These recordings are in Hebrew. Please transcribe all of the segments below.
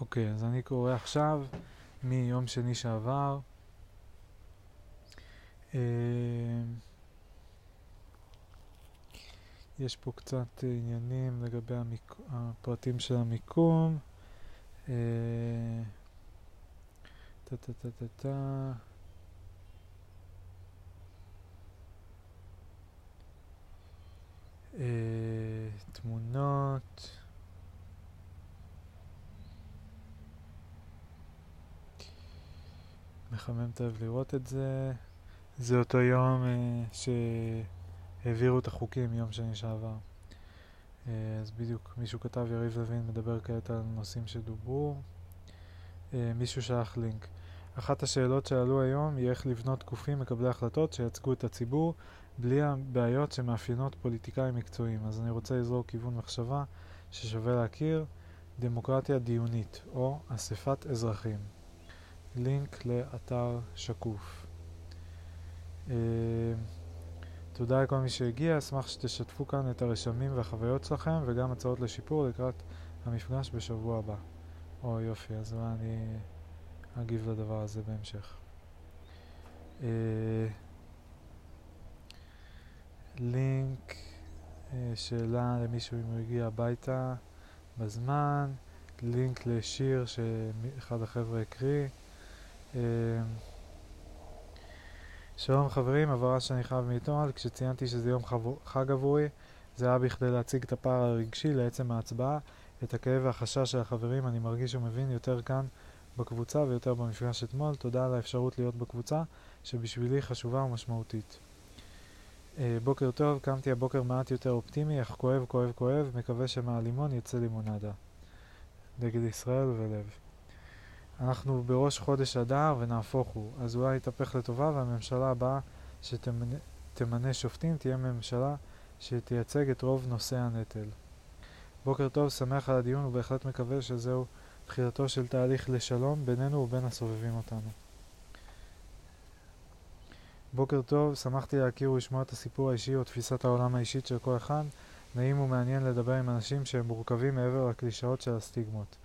אוקיי, אז אני קורא עכשיו מיום שני שעבר. אה, יש פה קצת עניינים לגבי המיק... הפרטים של המיקום. אה, אה, תמונות מחמם את הלב לראות את זה. זה אותו יום אה, שהעבירו את החוקים, יום שני שעבר. אה, אז בדיוק מישהו כתב, יריב לוין מדבר כעת על נושאים שדוברו. אה, מישהו שלח לינק. אחת השאלות שעלו היום היא איך לבנות גופים מקבלי החלטות שייצגו את הציבור בלי הבעיות שמאפיינות פוליטיקאים מקצועיים. אז אני רוצה לזרוק כיוון מחשבה ששווה להכיר, דמוקרטיה דיונית או אספת אזרחים. לינק לאתר שקוף. אה, תודה לכל מי שהגיע, אשמח שתשתפו כאן את הרשמים והחוויות שלכם וגם הצעות לשיפור לקראת המפגש בשבוע הבא. או יופי, אז אולי אני אגיב לדבר הזה בהמשך. אה, לינק, אה, שאלה למישהו אם הוא הגיע הביתה בזמן, לינק לשיר שאחד החבר'ה הקריא. אה, שלום חברים, הבהרה שאני חייב מאתמול, כשציינתי שזה יום חג עבורי, זה היה בכדי להציג את הפער הרגשי לעצם ההצבעה, את הכאב והחשש של החברים אני מרגיש ומבין יותר כאן בקבוצה ויותר במפגש אתמול. תודה על האפשרות להיות בקבוצה, שבשבילי חשובה ומשמעותית. אה, בוקר טוב, קמתי הבוקר מעט יותר אופטימי, אך כואב, כואב, כואב, מקווה שמהלימון יצא לימונדה. דגל ישראל ולב. אנחנו בראש חודש אדר ונהפוך הוא, אז אולי יתהפך לטובה והממשלה הבאה שתמנה שופטים תהיה ממשלה שתייצג את רוב נושאי הנטל. בוקר טוב, שמח על הדיון ובהחלט מקווה שזהו תחילתו של תהליך לשלום בינינו ובין הסובבים אותנו. בוקר טוב, שמחתי להכיר ולשמוע את הסיפור האישי או תפיסת העולם האישית של כל אחד. נעים ומעניין לדבר עם אנשים שהם מורכבים מעבר לקלישאות של הסטיגמות.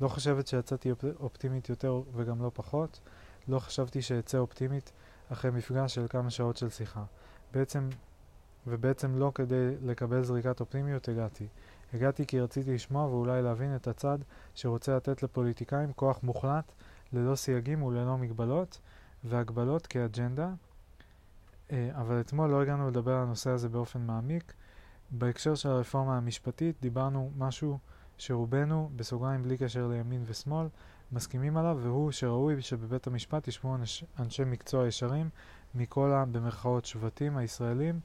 לא חושבת שיצאתי אופטימית יותר וגם לא פחות. לא חשבתי שאצא אופטימית אחרי מפגש של כמה שעות של שיחה. בעצם, ובעצם לא כדי לקבל זריקת אופטימיות הגעתי. הגעתי כי רציתי לשמוע ואולי להבין את הצד שרוצה לתת לפוליטיקאים כוח מוחלט, ללא סייגים וללא מגבלות, והגבלות כאג'נדה. אה, אבל אתמול לא הגענו לדבר על הנושא הזה באופן מעמיק. בהקשר של הרפורמה המשפטית דיברנו משהו שרובנו, בסוגריים בלי קשר לימין ושמאל, מסכימים עליו, והוא שראוי שבבית המשפט ישבו אנש, אנשי מקצוע ישרים מכל ה... במרכאות שבטים הישראלים,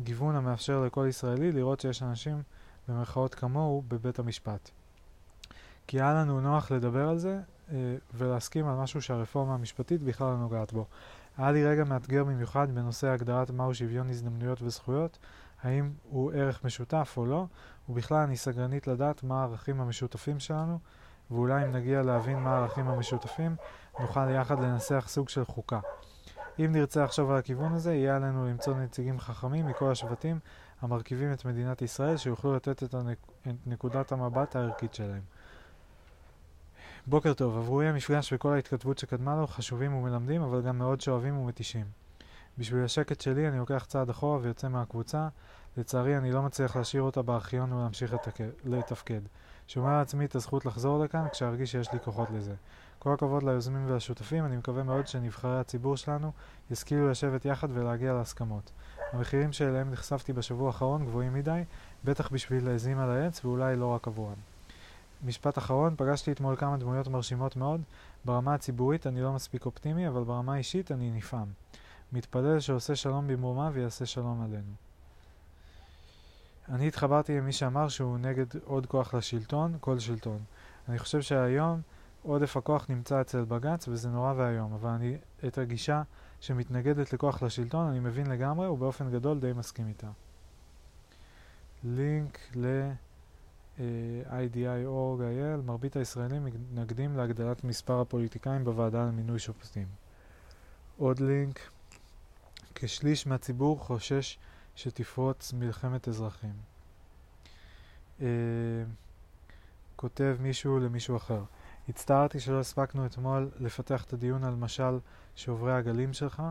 גיוון המאפשר לכל ישראלי לראות שיש אנשים במרכאות כמוהו בבית המשפט. כי היה לנו נוח לדבר על זה אה, ולהסכים על משהו שהרפורמה המשפטית בכלל לא נוגעת בו. היה לי רגע מאתגר במיוחד בנושא הגדרת מהו שוויון הזדמנויות וזכויות, האם הוא ערך משותף או לא, ובכלל אני סגרנית לדעת מה הערכים המשותפים שלנו, ואולי אם נגיע להבין מה הערכים המשותפים, נוכל יחד לנסח סוג של חוקה. אם נרצה לחשוב על הכיוון הזה, יהיה עלינו למצוא נציגים חכמים מכל השבטים המרכיבים את מדינת ישראל, שיוכלו לתת את, הנק... את נקודת המבט הערכית שלהם. בוקר טוב, עבורי המפגש וכל ההתכתבות שקדמה לו חשובים ומלמדים, אבל גם מאוד שואבים ומתישים. בשביל השקט שלי אני לוקח צעד אחורה ויוצא מהקבוצה. לצערי אני לא מצליח להשאיר אותה בארכיון ולהמשיך לתק... לתפקד. שומר לעצמי את הזכות לחזור לכאן כשארגיש שיש לי כוחות לזה. כל הכבוד ליוזמים והשותפים, אני מקווה מאוד שנבחרי הציבור שלנו ישכילו לשבת יחד ולהגיע להסכמות. המחירים שאליהם נחשפתי בשבוע האחרון גבוהים מדי, בטח בשביל להזים על העץ ואולי לא רק עבורם. משפט אחרון, פגשתי אתמול כמה דמויות מרשימות מאוד. ברמה הציבורית אני לא מספיק אופטימי, אבל ברמה האישית אני נפעם. מתפלל שעושה שלום במרומה ויעשה שלום עלינו. אני התחברתי עם מי שאמר שהוא נגד עוד כוח לשלטון, כל שלטון. אני חושב שהיום עודף הכוח נמצא אצל בג"ץ וזה נורא ואיום, אבל אני את הגישה שמתנגדת לכוח לשלטון אני מבין לגמרי ובאופן גדול די מסכים איתה. לינק ל... IDI.org.il מרבית הישראלים מתנגדים להגדלת מספר הפוליטיקאים בוועדה למינוי שופטים. עוד לינק כשליש מהציבור חושש שתפרוץ מלחמת אזרחים. Uh, כותב מישהו למישהו אחר. הצטערתי שלא הספקנו אתמול לפתח את הדיון על משל שעוברי הגלים שלך,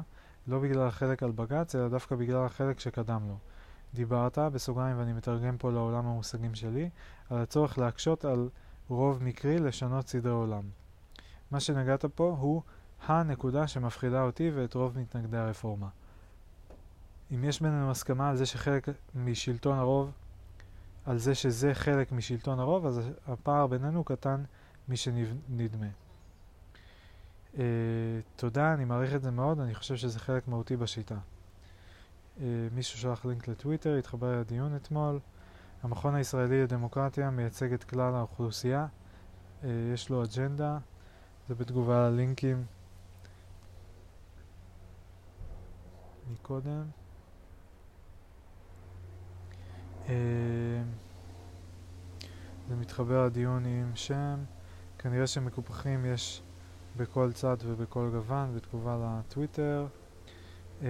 לא בגלל החלק על בג"ץ, אלא דווקא בגלל החלק שקדם לו. דיברת, בסוגריים ואני מתרגם פה לעולם המושגים שלי, על הצורך להקשות על רוב מקרי לשנות סדרי עולם. מה שנגעת פה הוא הנקודה שמפחידה אותי ואת רוב מתנגדי הרפורמה. אם יש בינינו הסכמה על זה שחלק משלטון הרוב, על זה שזה חלק משלטון הרוב, אז הפער בינינו קטן משנדמה. Uh, תודה, אני מעריך את זה מאוד, אני חושב שזה חלק מהותי בשיטה. Uh, מישהו שלח לינק לטוויטר, התחבר לדיון אתמול. המכון הישראלי לדמוקרטיה מייצג את כלל האוכלוסייה, uh, יש לו אג'נדה, זה בתגובה ללינקים מקודם. Uh, זה מתחבר לדיון עם שם. כנראה שמקופחים יש בכל צד ובכל גוון בתגובה לטוויטר. Uh,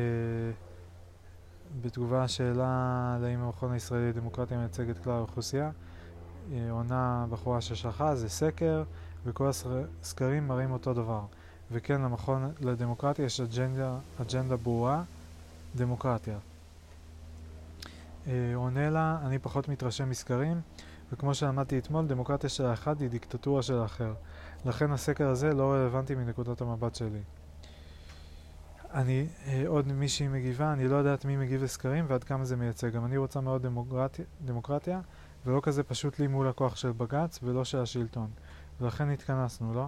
בתגובה לשאלה האם המכון הישראלי לדמוקרטיה מייצג את כלל האוכלוסייה, uh, עונה בחורה ששלחה, זה סקר, וכל הסקרים מראים אותו דבר. וכן, למכון לדמוקרטיה יש אג'נדה, אג'נדה ברורה, דמוקרטיה. Uh, עונה לה, אני פחות מתרשם מסקרים, וכמו שלמדתי אתמול, דמוקרטיה של האחד היא דיקטטורה של האחר. לכן הסקר הזה לא רלוונטי מנקודת המבט שלי. אני, אה, עוד מישהי מגיבה, אני לא יודעת מי מגיב לסקרים ועד כמה זה מייצג. גם אני רוצה מאוד דמוקרטיה, דמוקרטיה ולא כזה פשוט לי מול הכוח של בג"ץ ולא של השלטון. ולכן התכנסנו, לא?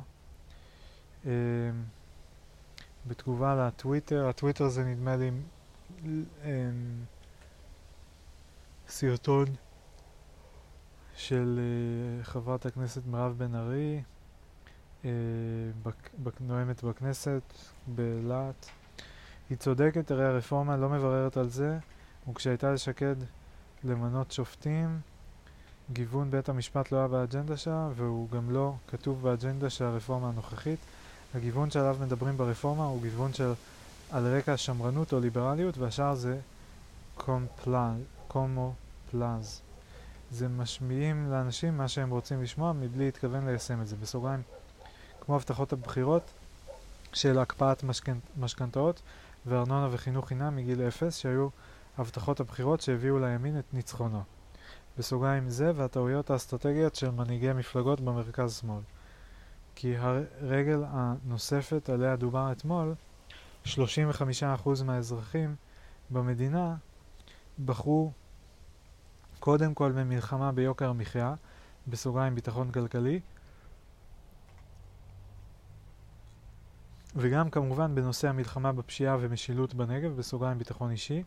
אה, בתגובה לטוויטר, הטוויטר זה נדמה לי אה, סרטון של uh, חברת הכנסת מירב בן ארי, uh, בק, נואמת בכנסת בלהט. היא צודקת, הרי הרפורמה לא מבררת על זה, וכשהייתה לשקד למנות שופטים, גיוון בית המשפט לא היה באג'נדה שלה, והוא גם לא כתוב באג'נדה של הרפורמה הנוכחית. הגיוון שעליו מדברים ברפורמה הוא גיוון של על רקע שמרנות או ליברליות, והשאר זה קומופלז. זה משמיעים לאנשים מה שהם רוצים לשמוע מבלי להתכוון ליישם את זה. בסוגריים, כמו הבטחות הבחירות של הקפאת משכנתאות וארנונה וחינוך חינם מגיל אפס, שהיו הבטחות הבחירות שהביאו לימין את ניצחונו. בסוגריים זה והטעויות האסטרטגיות של מנהיגי מפלגות במרכז-שמאל. כי הרגל הנוספת עליה דובר אתמול, 35% מהאזרחים במדינה בחרו קודם כל במלחמה ביוקר המחיה, בסוגריים ביטחון כלכלי, וגם כמובן בנושא המלחמה בפשיעה ומשילות בנגב, בסוגריים ביטחון אישי.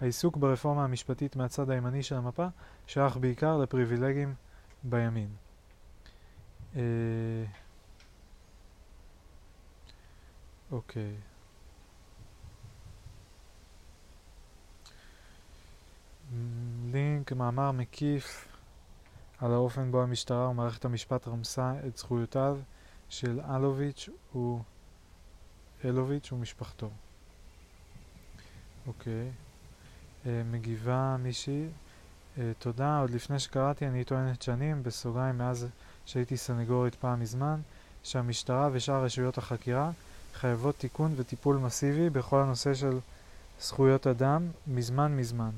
העיסוק ברפורמה המשפטית מהצד הימני של המפה שייך בעיקר לפריבילגים בימין. אה, אוקיי. לינק, מאמר מקיף על האופן בו המשטרה ומערכת המשפט רמסה את זכויותיו של אלוביץ' הוא אלוביץ' ומשפחתו. אוקיי. אה, מגיבה מישהי, אה, תודה, עוד לפני שקראתי אני טוענת שנים, בסוגריים מאז שהייתי סנגורית פעם מזמן, שהמשטרה ושאר רשויות החקירה חייבות תיקון וטיפול מסיבי בכל הנושא של זכויות אדם מזמן מזמן.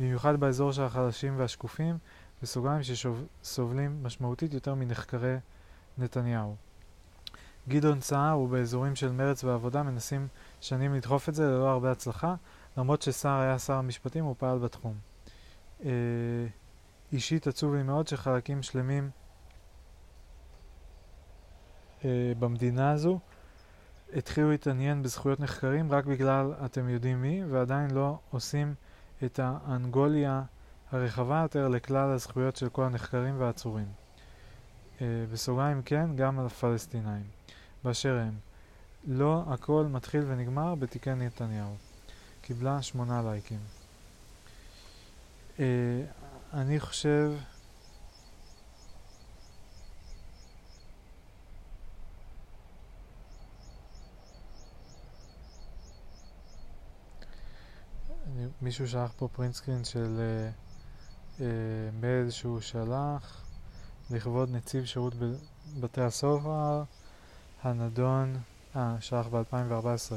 במיוחד באזור של החלשים והשקופים, בסוגריים שסובלים משמעותית יותר מנחקרי נתניהו. גדעון סער ובאזורים של מרץ ועבודה מנסים שנים לדחוף את זה ללא הרבה הצלחה, למרות שסער היה שר המשפטים הוא פעל בתחום. אה, אישית עצוב לי מאוד שחלקים שלמים אה, במדינה הזו התחילו להתעניין בזכויות נחקרים רק בגלל אתם יודעים מי, ועדיין לא עושים את האנגוליה הרחבה יותר לכלל הזכויות של כל הנחקרים והעצורים. Uh, בסוגריים כן, גם על הפלסטינאים, באשר הם. לא הכל מתחיל ונגמר בתיקי נתניהו. קיבלה שמונה לייקים. Uh, אני חושב... מישהו שלח פה פרינטסקרין של uh, uh, מייל שהוא שלח לכבוד נציב שירות בתי הסוהר הנדון, אה, שלח ב-2014,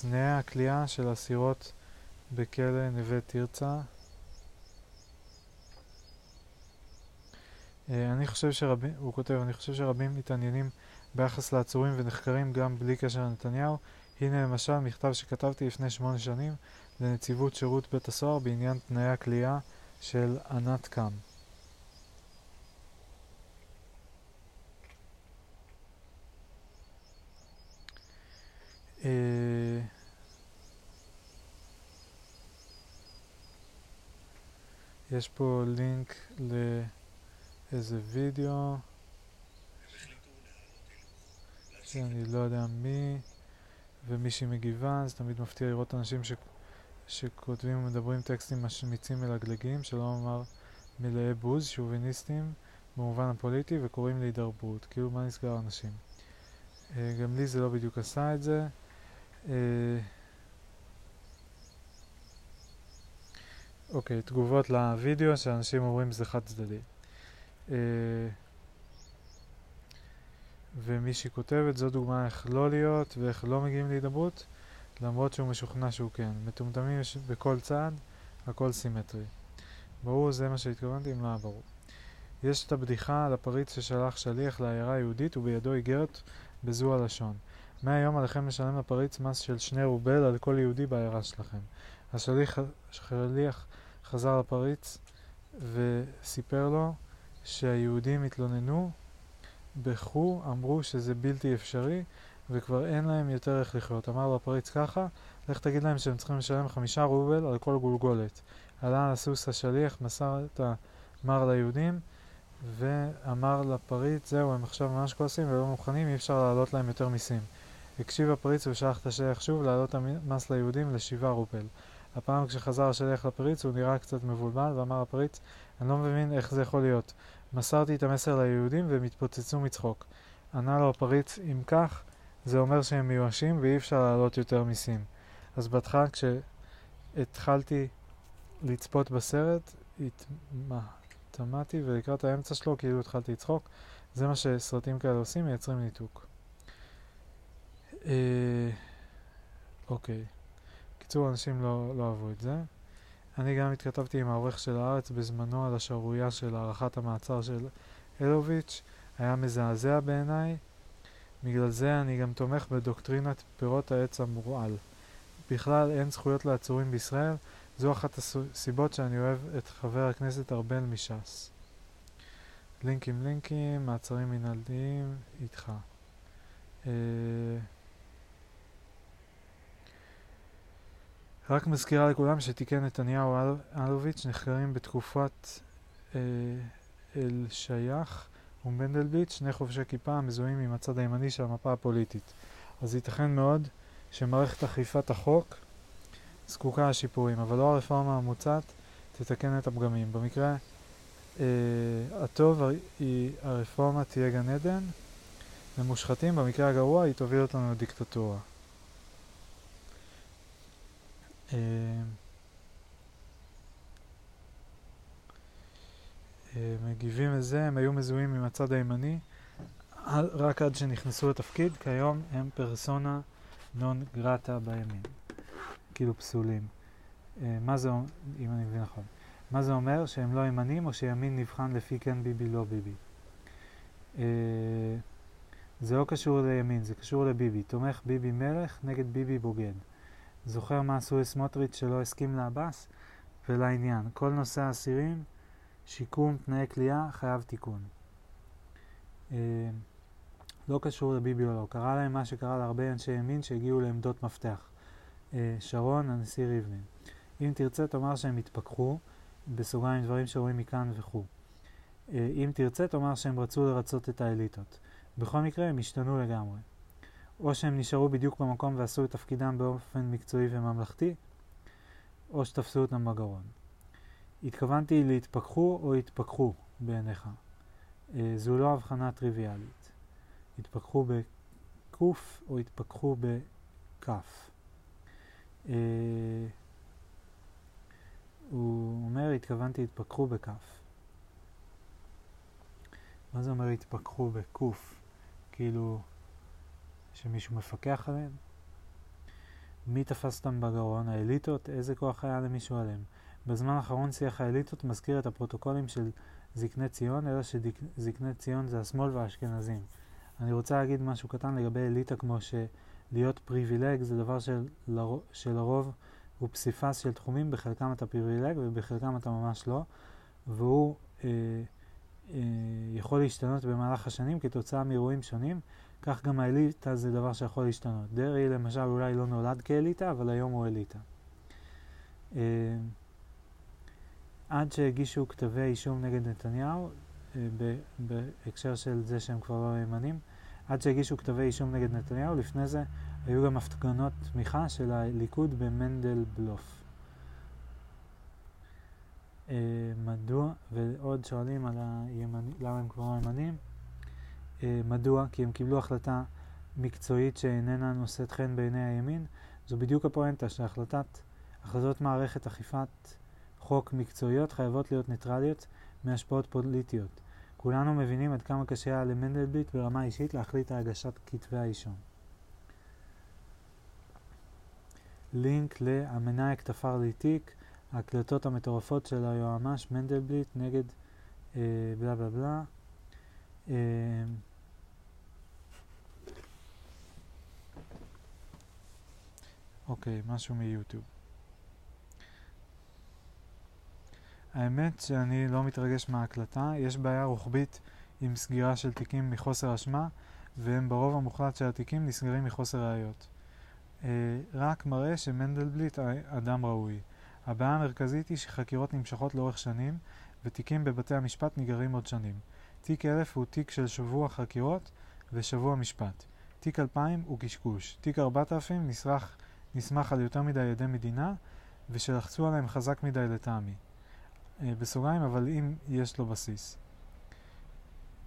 תנאי הכליאה של אסירות בכלא נווה תרצה. אה, אני חושב שרבים, הוא כותב, אני חושב שרבים מתעניינים ביחס לעצורים ונחקרים גם בלי קשר לנתניהו. הנה למשל מכתב שכתבתי לפני שמונה שנים לנציבות שירות בית הסוהר בעניין תנאי הכליאה של ענת קם. אה, יש פה לינק לאיזה וידאו שאני לא יודע מי ומישהי מגיבה, זה תמיד מפתיע לראות אנשים ש... שכותבים ומדברים טקסטים משמיצים מלגלגים, שלא לומר מלאי בוז, שוביניסטים במובן הפוליטי וקוראים להידרברות, כאילו מה נסגר אנשים. אה, גם לי זה לא בדיוק עשה את זה. אה, אוקיי, תגובות לוידאו שאנשים אומרים זה חד צדדי. אה, ומישהי כותבת, זו דוגמה איך לא להיות ואיך לא מגיעים להידברות, למרות שהוא משוכנע שהוא כן. מטומטמים יש בכל צעד, הכל סימטרי. ברור, זה מה שהתכוונתי, אם לא היה ברור. יש את הבדיחה על הפריץ ששלח שליח לעיירה היהודית ובידו איגרת בזו הלשון. מהיום עליכם לשלם לפריץ מס של שני רובל על כל יהודי בעיירה שלכם. השליח, השליח חזר לפריץ וסיפר לו שהיהודים התלוננו בכו, אמרו שזה בלתי אפשרי וכבר אין להם יותר איך לחיות. אמר לו הפריץ ככה, לך תגיד להם שהם צריכים לשלם חמישה רובל על כל גולגולת. עלה על הסוס השליח, מסר את המר ליהודים ואמר לפריץ, זהו, הם עכשיו ממש כועסים ולא מוכנים, אי אפשר להעלות להם יותר מיסים. הקשיב הפריץ ושלח את השליח שוב להעלות המס ליהודים לשבעה רובל. הפעם כשחזר השליח לפריץ הוא נראה קצת מבולבל ואמר לפריץ, אני לא מבין איך זה יכול להיות. מסרתי את המסר ליהודים והם התפוצצו מצחוק. ענה לו הפריץ, אם כך, זה אומר שהם מיואשים ואי אפשר להעלות יותר מיסים. אז בהתחלה כשהתחלתי לצפות בסרט, התמהתי ולקראת האמצע שלו כאילו התחלתי לצחוק. זה מה שסרטים כאלה עושים, מייצרים ניתוק. אה, אוקיי. קיצור, אנשים לא, לא אהבו את זה. אני גם התכתבתי עם העורך של הארץ בזמנו על השערורייה של הארכת המעצר של אלוביץ', היה מזעזע בעיניי. בגלל זה אני גם תומך בדוקטרינת פירות העץ המורעל. בכלל אין זכויות לעצורים בישראל, זו אחת הסיבות שאני אוהב את חבר הכנסת ארבל מש"ס. לינקים לינקים, מעצרים מנהלתיים, איתך. אה... רק מזכירה לכולם שתיקי נתניהו אלוביץ' נחקרים בתקופת אה, אל שייח ומנדלבליט, שני חובשי כיפה המזוהים עם הצד הימני של המפה הפוליטית. אז ייתכן מאוד שמערכת אכיפת החוק זקוקה לשיפורים, אבל לא הרפורמה המוצעת תתקן את הפגמים. במקרה אה, הטוב היא הרפורמה תהיה גן עדן למושחתים, במקרה הגרוע היא תוביל אותנו לדיקטטורה. אה, מגיבים לזה, הם היו מזוהים עם הצד הימני רק עד שנכנסו לתפקיד, כיום הם פרסונה נון גרטה בימין, כאילו פסולים. אה, מה זה, אם אני מבין נכון, מה זה אומר? שהם לא ימנים או שימין נבחן לפי כן ביבי לא ביבי. זה לא קשור לימין, זה קשור לביבי. תומך ביבי מלך נגד ביבי בוגד. זוכר מה עשו לסמוטריץ' שלא הסכים לעבאס? ולעניין, כל נושא האסירים, שיקום, תנאי כליאה, חייב תיקון. אה, לא קשור לביבי או לא, קרה להם מה שקרה להרבה אנשי ימין שהגיעו לעמדות מפתח. אה, שרון, הנשיא ריבלין. אם תרצה תאמר שהם התפכחו, בסוגריים דברים שרואים מכאן וכו'. אה, אם תרצה תאמר שהם רצו לרצות את האליטות. בכל מקרה הם השתנו לגמרי. או שהם נשארו בדיוק במקום ועשו את תפקידם באופן מקצועי וממלכתי, או שתפסו אותם בגרון. התכוונתי להתפכחו או התפכחו בעיניך. אה, זו לא הבחנה טריוויאלית. התפכחו בקוף או התפכחו בכף. אה, הוא אומר, התכוונתי התפכחו בכף. מה זה אומר התפכחו בקוף? כאילו שמישהו מפקח עליהם? מי תפס אותם בגרון? האליטות? איזה כוח היה למישהו עליהם? בזמן האחרון שיח האליטות מזכיר את הפרוטוקולים של זקני ציון, אלא שזקני ציון זה השמאל והאשכנזים. אני רוצה להגיד משהו קטן לגבי אליטה כמו שלהיות פריבילג זה דבר של, שלרוב הוא פסיפס של תחומים, בחלקם אתה פריבילג ובחלקם אתה ממש לא, והוא אה, אה, יכול להשתנות במהלך השנים כתוצאה מאירועים שונים, כך גם האליטה זה דבר שיכול להשתנות. דרעי למשל אולי לא נולד כאליטה, אבל היום הוא אליטה. אה, עד שהגישו כתבי אישום נגד נתניהו, אה, בהקשר של זה שהם כבר לא נאמנים, עד שהגישו כתבי אישום נגד נתניהו, לפני זה היו גם הפגנות תמיכה של הליכוד במנדלבלוף. אה, מדוע, ועוד שואלים על הימנים, למה הם כבר לא ימנים, אה, מדוע? כי הם קיבלו החלטה מקצועית שאיננה נושאת חן בעיני הימין. זו בדיוק הפואנטה שהחלטות מערכת אכיפת חוק מקצועיות חייבות להיות ניטרליות מהשפעות פוליטיות. כולנו מבינים עד כמה קשה היה למנדלבליט ברמה אישית להחליט על הגשת כתבי האישום. לינק ל"המנאייק תפר לי תיק", ההקלטות המטורפות של היועמ"ש מנדלבליט נגד אה, בלה בלה בלה. אה, אוקיי, משהו מיוטיוב. האמת שאני לא מתרגש מההקלטה, יש בעיה רוחבית עם סגירה של תיקים מחוסר אשמה, והם ברוב המוחלט של התיקים נסגרים מחוסר ראיות. אה, רק מראה שמנדלבליט אדם ראוי. הבעיה המרכזית היא שחקירות נמשכות לאורך שנים, ותיקים בבתי המשפט נגררים עוד שנים. תיק 1000 הוא תיק של שבוע חקירות ושבוע משפט. תיק 2000 הוא קשקוש. תיק 4000 נסרח, נסמך על יותר מדי עדי מדינה, ושלחצו עליהם חזק מדי לטעמי. אה, בסוגריים, אבל אם יש לו בסיס.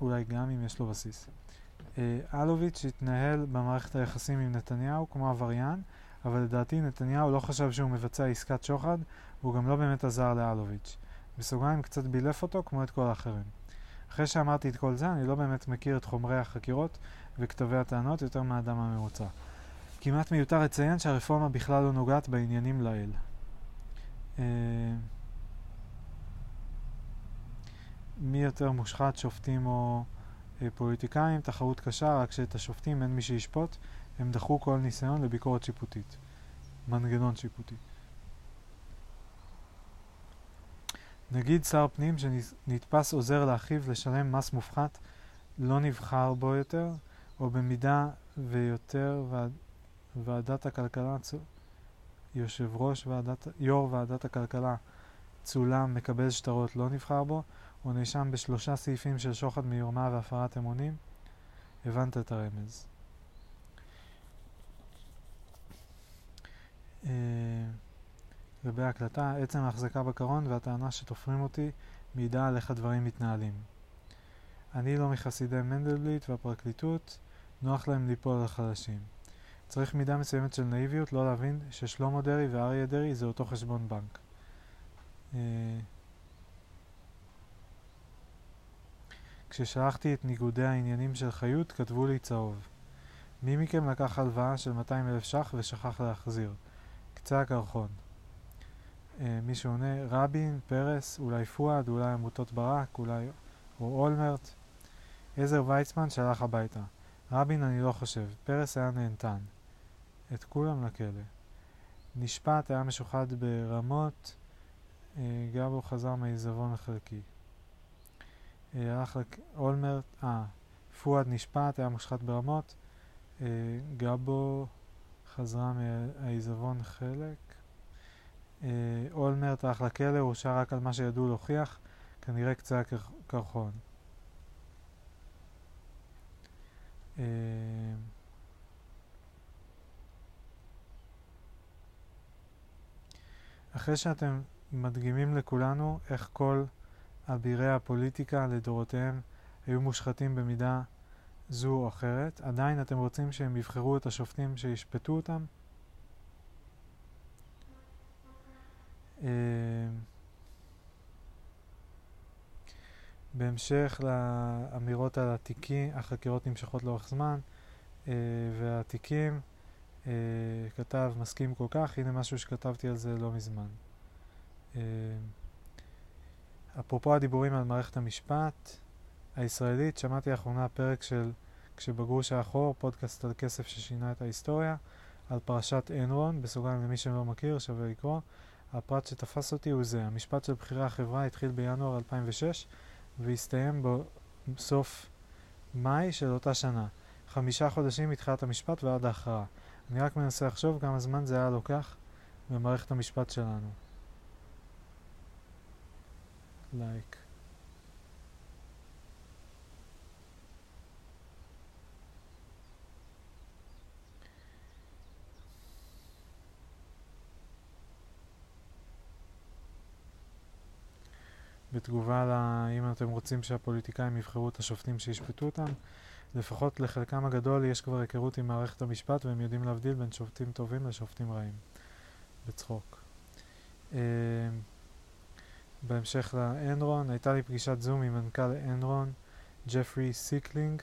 אולי גם אם יש לו בסיס. אה, אלוביץ' התנהל במערכת היחסים עם נתניהו כמו עבריין, אבל לדעתי נתניהו לא חשב שהוא מבצע עסקת שוחד, והוא גם לא באמת עזר לאלוביץ'. בסוגריים קצת בילף אותו כמו את כל האחרים. אחרי שאמרתי את כל זה, אני לא באמת מכיר את חומרי החקירות וכתבי הטענות יותר מהאדם הממוצע. כמעט מיותר לציין שהרפורמה בכלל לא נוגעת בעניינים לאל. מי יותר מושחת, שופטים או אה, פוליטיקאים, תחרות קשה, רק שאת השופטים אין מי שישפוט, הם דחו כל ניסיון לביקורת שיפוטית. מנגנון שיפוטי. נגיד שר פנים שנתפס עוזר לאחיו לשלם מס מופחת, לא נבחר בו יותר, או במידה ויותר ועד, ועדת הכלכלה, יושב ראש ועדת, יו"ר ועדת הכלכלה צולם, מקבל שטרות, לא נבחר בו, הוא נאשם בשלושה סעיפים של שוחד מרמה והפרת אמונים. הבנת את הרמז. אה, לגבי ההקלטה, עצם ההחזקה בקרון והטענה שתופרים אותי מעידה על איך הדברים מתנהלים. אני לא מחסידי מנדלבליט והפרקליטות, נוח להם ליפול על חלשים. צריך מידה מסוימת של נאיביות לא להבין ששלמה דרעי ואריה דרעי זה אותו חשבון בנק. כששלחתי את ניגודי העניינים של חיות, כתבו לי צהוב. מי מכם לקח הלוואה של 200 אלף ש"ח ושכח להחזיר? קצה הקרחון. אה, מי שעונה, רבין, פרס, אולי פואד, אולי עמותות ברק, אולי... או אולמרט. עזר ויצמן שלח הביתה. רבין אני לא חושב, פרס היה נהנתן. את כולם לכלא. נשפט היה משוחד ברמות, אה, גבו חזר מעיזבון החלקי. אה, הלך לאולמרט, אה, פואד נשפט, היה מושחת ברמות, אה, גבו חזרה מהעיזבון חלק, אה, אולמרט הלך לכלא, הורשע רק על מה שידעו להוכיח, כנראה קצה הקרחון. אחרי שאתם מדגימים לכולנו איך כל אבירי הפוליטיקה לדורותיהם היו מושחתים במידה זו או אחרת, עדיין אתם רוצים שהם יבחרו את השופטים שישפטו אותם? אה, בהמשך לאמירות על התיקים, החקירות נמשכות לאורך זמן, אה, והתיקים, אה, כתב מסכים כל כך, הנה משהו שכתבתי על זה לא מזמן. אפרופו הדיבורים על מערכת המשפט הישראלית, שמעתי לאחרונה פרק של כשבגרוש האחור, פודקאסט על כסף ששינה את ההיסטוריה, על פרשת אנרון, בסוגריים למי שלא מכיר, שווה לקרוא. הפרט שתפס אותי הוא זה, המשפט של בכירי החברה התחיל בינואר 2006 והסתיים בסוף מאי של אותה שנה. חמישה חודשים מתחילת המשפט ועד ההכרעה. אני רק מנסה לחשוב כמה זמן זה היה לוקח במערכת המשפט שלנו. Like. בתגובה לאם אתם רוצים שהפוליטיקאים יבחרו את השופטים שישפטו אותם, לפחות לחלקם הגדול יש כבר היכרות עם מערכת המשפט והם יודעים להבדיל בין שופטים טובים לשופטים רעים. בצחוק. בהמשך לאנרון, הייתה לי פגישת זום עם מנכ"ל אנרון, ג'פרי סקילינג,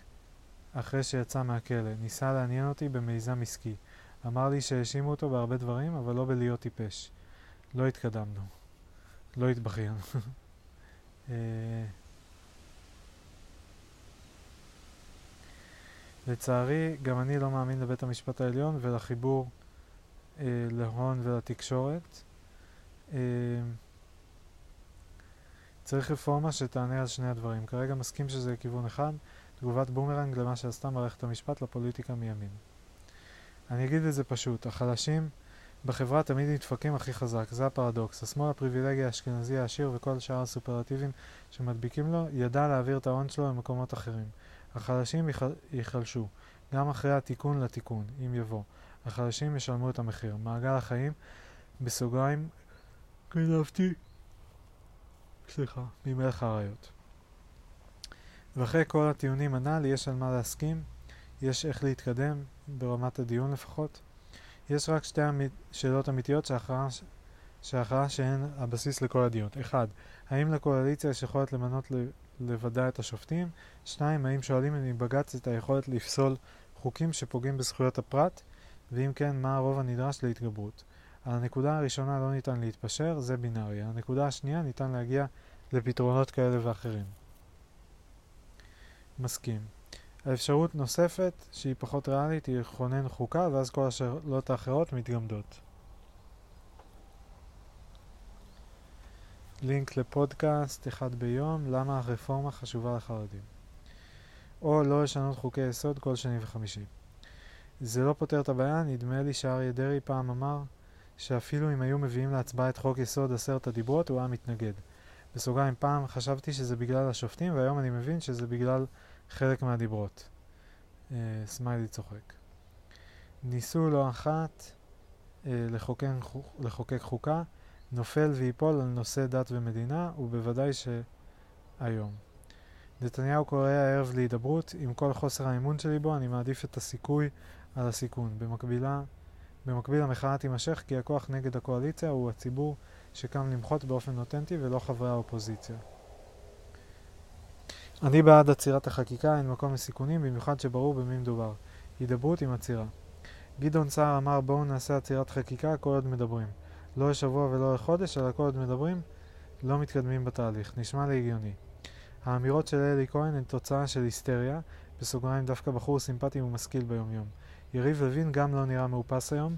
אחרי שיצא מהכלא. ניסה לעניין אותי במיזם עסקי. אמר לי שהאשימו אותו בהרבה דברים, אבל לא בלהיות טיפש. לא התקדמנו. לא התבכיינו. אה, לצערי, גם אני לא מאמין לבית המשפט העליון ולחיבור אה, להון ולתקשורת. אה, צריך רפורמה שתענה על שני הדברים. כרגע מסכים שזה כיוון אחד, תגובת בומרנג למה שעשתה מערכת המשפט לפוליטיקה מימין. אני אגיד את זה פשוט, החלשים בחברה תמיד נדפקים הכי חזק, זה הפרדוקס. השמאל הפריבילגי האשכנזי העשיר וכל שאר הסופרטיבים שמדביקים לו, ידע להעביר את ההון שלו למקומות אחרים. החלשים ייחלשו, גם אחרי התיקון לתיקון, אם יבוא. החלשים ישלמו את המחיר. מעגל החיים, בסוגריים, גנבתי, סליחה, ממלך האריות. ואחרי כל הטיעונים הנ"ל, יש על מה להסכים, יש איך להתקדם, ברמת הדיון לפחות. יש רק שתי אמית, שאלות אמיתיות שההכרעה שהן הבסיס לכל הדיון. אחד, האם לקואליציה יש יכולת למנות לבדה את השופטים? שתיים, האם שואלים מבג"ץ את היכולת לפסול חוקים שפוגעים בזכויות הפרט? ואם כן, מה הרוב הנדרש להתגברות? על הנקודה הראשונה לא ניתן להתפשר, זה בינארי. על הנקודה השנייה ניתן להגיע לפתרונות כאלה ואחרים. מסכים. האפשרות נוספת, שהיא פחות ריאלית, היא לכונן חוקה, ואז כל השאלות האחרות מתגמדות. לינק לפודקאסט אחד ביום, למה הרפורמה חשובה לחרדים. או לא לשנות חוקי יסוד כל שני וחמישי. זה לא פותר את הבעיה, נדמה לי שאריה דרעי פעם אמר שאפילו אם היו מביאים להצבעה את חוק יסוד עשרת הדיברות, הוא היה מתנגד. בסוגריים, פעם חשבתי שזה בגלל השופטים, והיום אני מבין שזה בגלל חלק מהדיברות. אה, סמיילי צוחק. ניסו לא אחת אה, לחוקק, לחוקק חוקה, נופל ויפול על נושא דת ומדינה, ובוודאי שהיום. נתניהו קורא הערב להידברות, עם כל חוסר האמון שלי בו, אני מעדיף את הסיכוי על הסיכון. במקבילה, במקביל המחאה תימשך כי הכוח נגד הקואליציה הוא הציבור שקם למחות באופן אותנטי ולא חברי האופוזיציה. אני בעד עצירת החקיקה, אין מקום לסיכונים, במיוחד שברור במי מדובר. הידברות עם עצירה. גדעון סער אמר בואו נעשה עצירת חקיקה כל עוד מדברים. לא לשבוע ולא לחודש, אלא כל עוד מדברים, לא מתקדמים בתהליך. נשמע לי הגיוני. האמירות של אלי כהן הן תוצאה של היסטריה, בסוגריים דווקא בחור סימפטי ומשכיל ביומיום. יריב לוין גם לא נראה מאופס היום.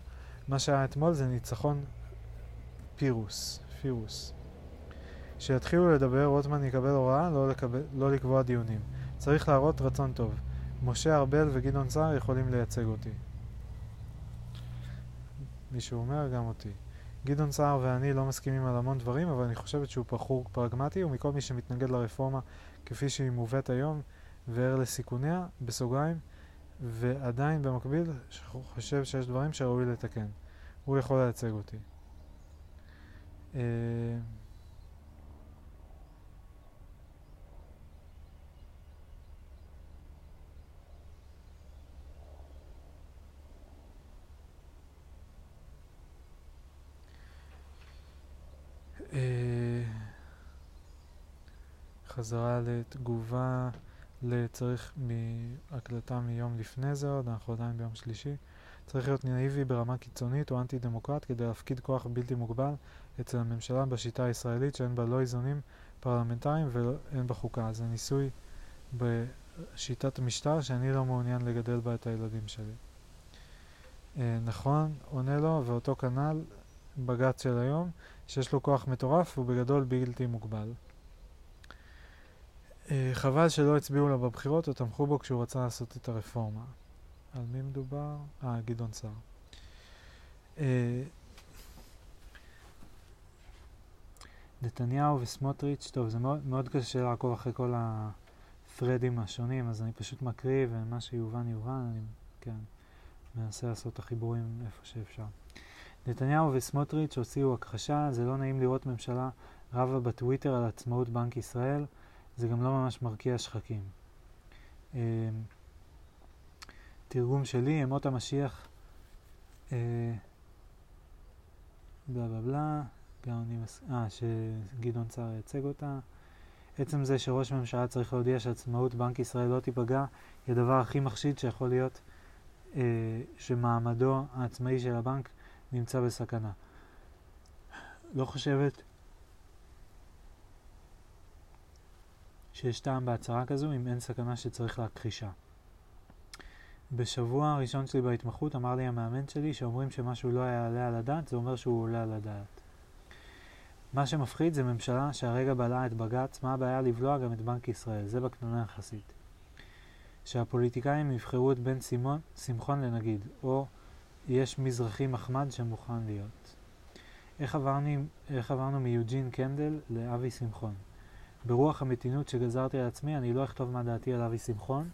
מה שהיה אתמול זה ניצחון פירוס. פירוס. כשיתחילו לדבר, רוטמן יקבל הוראה לא, לקבל, לא לקבוע דיונים. צריך להראות רצון טוב. משה ארבל וגדעון סער יכולים לייצג אותי. מישהו אומר גם אותי. גדעון סער ואני לא מסכימים על המון דברים, אבל אני חושבת שהוא בחור פרגמטי, ומכל מי שמתנגד לרפורמה כפי שהיא מובאת היום, וער לסיכוניה, בסוגריים, ועדיין במקביל חושב שיש דברים שראוי לתקן. הוא יכול לייצג אותי. Uh, חזרה לתגובה לצריך מהקלטה מיום לפני זה עוד, אנחנו עדיין ביום שלישי. צריך להיות נאיבי ברמה קיצונית או אנטי דמוקרט כדי להפקיד כוח בלתי מוגבל אצל הממשלה בשיטה הישראלית שאין בה לא איזונים פרלמנטריים ואין בה חוקה. זה ניסוי בשיטת משטר שאני לא מעוניין לגדל בה את הילדים שלי. אה, נכון, עונה לו, ואותו כנ"ל בג"ץ של היום, שיש לו כוח מטורף ובגדול בלתי מוגבל. אה, חבל שלא הצביעו לו בבחירות או תמכו בו כשהוא רצה לעשות את הרפורמה. על מי מדובר? אה, גדעון סער. אה, נתניהו וסמוטריץ', טוב, זה מאוד, מאוד קשה לעקוב אחרי כל הפרדים השונים, אז אני פשוט מקריא, ומה שיובן יובן, אני כן, מנסה לעשות את החיבורים איפה שאפשר. נתניהו וסמוטריץ' הוציאו הכחשה, זה לא נעים לראות ממשלה רבה בטוויטר על עצמאות בנק ישראל, זה גם לא ממש מרקיע שחקים. אה, תרגום שלי, ימות המשיח, אה, בלה בלה בלה, מס... אה, שגדעון סער ייצג אותה. עצם זה שראש ממשלה צריך להודיע שעצמאות בנק ישראל לא תיפגע, היא הדבר הכי מחשיד שיכול להיות אה, שמעמדו העצמאי של הבנק נמצא בסכנה. לא חושבת שיש טעם בהצהרה כזו אם אין סכנה שצריך להכחישה. בשבוע הראשון שלי בהתמחות אמר לי המאמן שלי שאומרים שמשהו לא יעלה על הדעת, זה אומר שהוא עולה על הדעת. מה שמפחיד זה ממשלה שהרגע בלעה את בג"ץ, מה הבעיה לבלוע גם את בנק ישראל, זה בקטנה יחסית. שהפוליטיקאים יבחרו את בן סימון, שמחון לנגיד, או יש מזרחי מחמד שמוכן להיות. איך עברנו, איך עברנו מיוג'ין קנדל לאבי שמחון? ברוח המתינות שגזרתי על עצמי, אני לא אכתוב מה דעתי על אבי שמחון.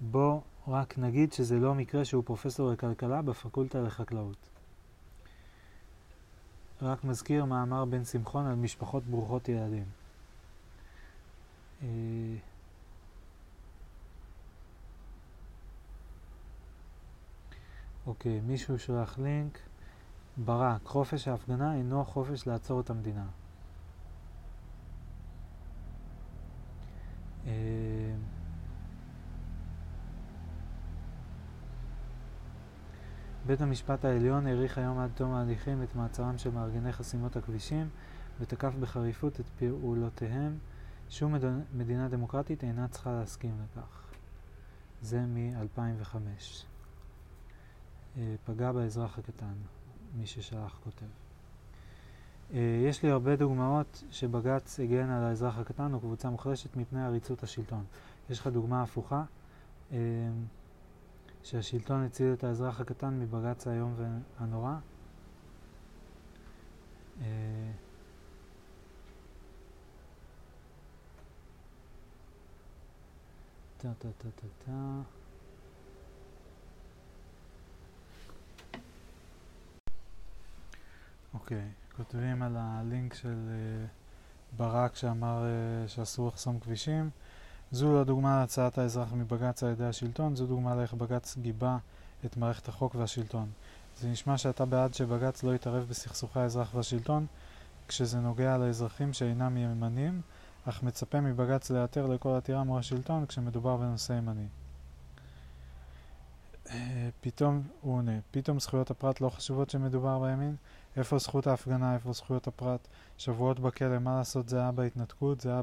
בוא רק נגיד שזה לא מקרה שהוא פרופסור לכלכלה בפקולטה לחקלאות. רק מזכיר מה אמר בן שמחון על משפחות ברוכות ילדים. אה, אוקיי, מישהו שולח לינק. ברק, חופש ההפגנה אינו חופש לעצור את המדינה. בית המשפט העליון האריך היום עד תום ההליכים את מעצרם של מארגני חסימות הכבישים ותקף בחריפות את פעולותיהם. שום מדינה דמוקרטית אינה צריכה להסכים לכך. זה מ-2005. אה, פגע באזרח הקטן, מי ששלח כותב. אה, יש לי הרבה דוגמאות שבג"ץ הגן על האזרח הקטן או קבוצה מוחלשת מפני עריצות השלטון. יש לך דוגמה הפוכה? אה, שהשלטון הציל את האזרח הקטן מבג"ץ האיום והנורא. אה, טה טה טה אוקיי, כותבים על הלינק של uh, ברק שאמר uh, שאסור לחסום כבישים. זו לא דוגמה להצעת האזרח מבג"ץ על ידי השלטון, זו דוגמה לאיך בג"ץ גיבה את מערכת החוק והשלטון. זה נשמע שאתה בעד שבג"ץ לא יתערב בסכסוכי האזרח והשלטון כשזה נוגע לאזרחים שאינם ימנים, אך מצפה מבג"ץ להיעתר לכל עתירה מול השלטון כשמדובר בנושא ימני. אה, פתאום, הוא עונה, פתאום זכויות הפרט לא חשובות שמדובר בימין? איפה זכות ההפגנה, איפה זכויות הפרט? שבועות בכלא, מה לעשות, זה היה בהתנתקות, זה היה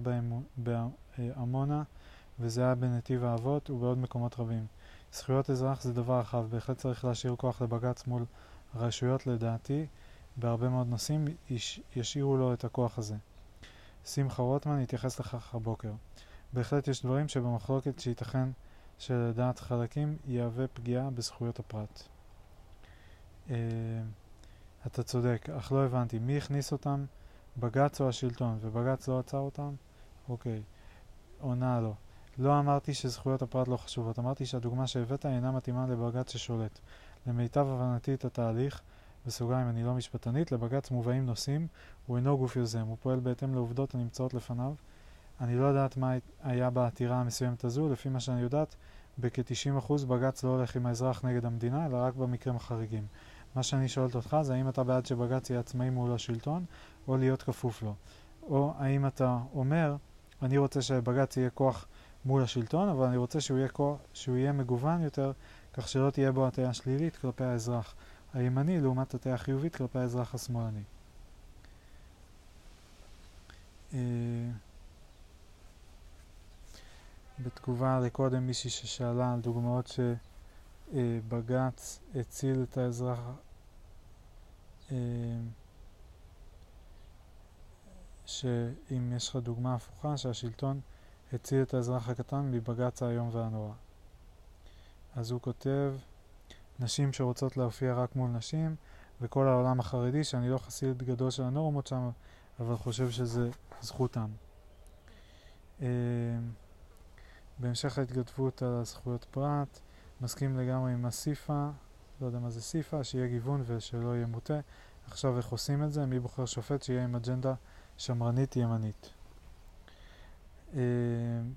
בעמונה, וזה היה בנתיב האבות ובעוד מקומות רבים. זכויות אזרח זה דבר רחב, בהחלט צריך להשאיר כוח לבג"ץ מול הרשויות לדעתי, בהרבה מאוד נושאים יש, ישאירו לו את הכוח הזה. שמחה רוטמן התייחס לכך הבוקר. בהחלט יש דברים שבמחלוקת שייתכן שלדעת חלקים יהווה פגיעה בזכויות הפרט. אה, אתה צודק, אך לא הבנתי, מי הכניס אותם? בג"ץ או השלטון? ובג"ץ לא עצר אותם? אוקיי. עונה לו. לא אמרתי שזכויות הפרט לא חשובות, אמרתי שהדוגמה שהבאת אינה מתאימה לבג"ץ ששולט. למיטב הבנתי את התהליך, בסוגריים אני לא משפטנית, לבג"ץ מובאים נושאים, הוא אינו גוף יוזם, הוא פועל בהתאם לעובדות הנמצאות לפניו. אני לא יודעת מה היה בעתירה המסוימת הזו, לפי מה שאני יודעת, בכ-90% בג"ץ לא הולך עם האזרח נגד המדינה, אלא רק במקרים החריגים. מה שאני שואלת אותך זה האם אתה בעד שבג"ץ יהיה עצמאי מול השלטון, או להיות כפוף לו. או האם אתה אומר אני רוצה שבג"ץ יהיה כוח מול השלטון, אבל אני רוצה שהוא יהיה, כוח, שהוא יהיה מגוון יותר, כך שלא תהיה בו הטיה שלילית כלפי האזרח הימני לעומת הטיה חיובית כלפי האזרח השמאלני. אה, בתגובה לקודם מישהי ששאלה על דוגמאות שבג"ץ הציל את האזרח שאם יש לך דוגמה הפוכה שהשלטון הציל את האזרח הקטן מבג"ץ האיום והנורא. אז הוא כותב נשים שרוצות להופיע רק מול נשים וכל העולם החרדי שאני לא חסיד גדול של הנורמות שם אבל חושב שזה זכותם. אה, בהמשך ההתכתבות על זכויות פרט, מסכים לגמרי עם הסיפה, לא יודע מה זה סיפה, שיהיה גיוון ושלא יהיה מוטה. עכשיו איך עושים את זה? מי בוחר שופט שיהיה עם אג'נדה שמרנית ימנית. Uh,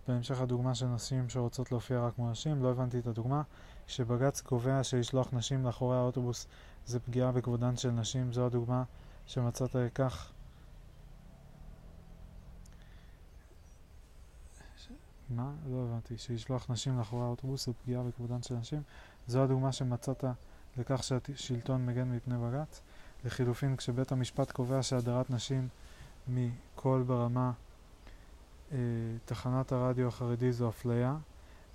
בהמשך הדוגמה של נשים שרוצות להופיע רק כמו נשים, לא הבנתי את הדוגמה. כשבג"ץ קובע שלשלוח נשים לאחורי האוטובוס זה פגיעה בכבודן של נשים, זו הדוגמה שמצאת כך מה? לא הבנתי. שישלוח נשים לאחורי האוטובוס זה פגיעה בכבודן של נשים. זו הדוגמה שמצאת לכך שהשלטון מגן מפני בג"ץ. לחילופין, כשבית המשפט קובע שהדרת נשים מקול ברמה אה, תחנת הרדיו החרדי זו אפליה,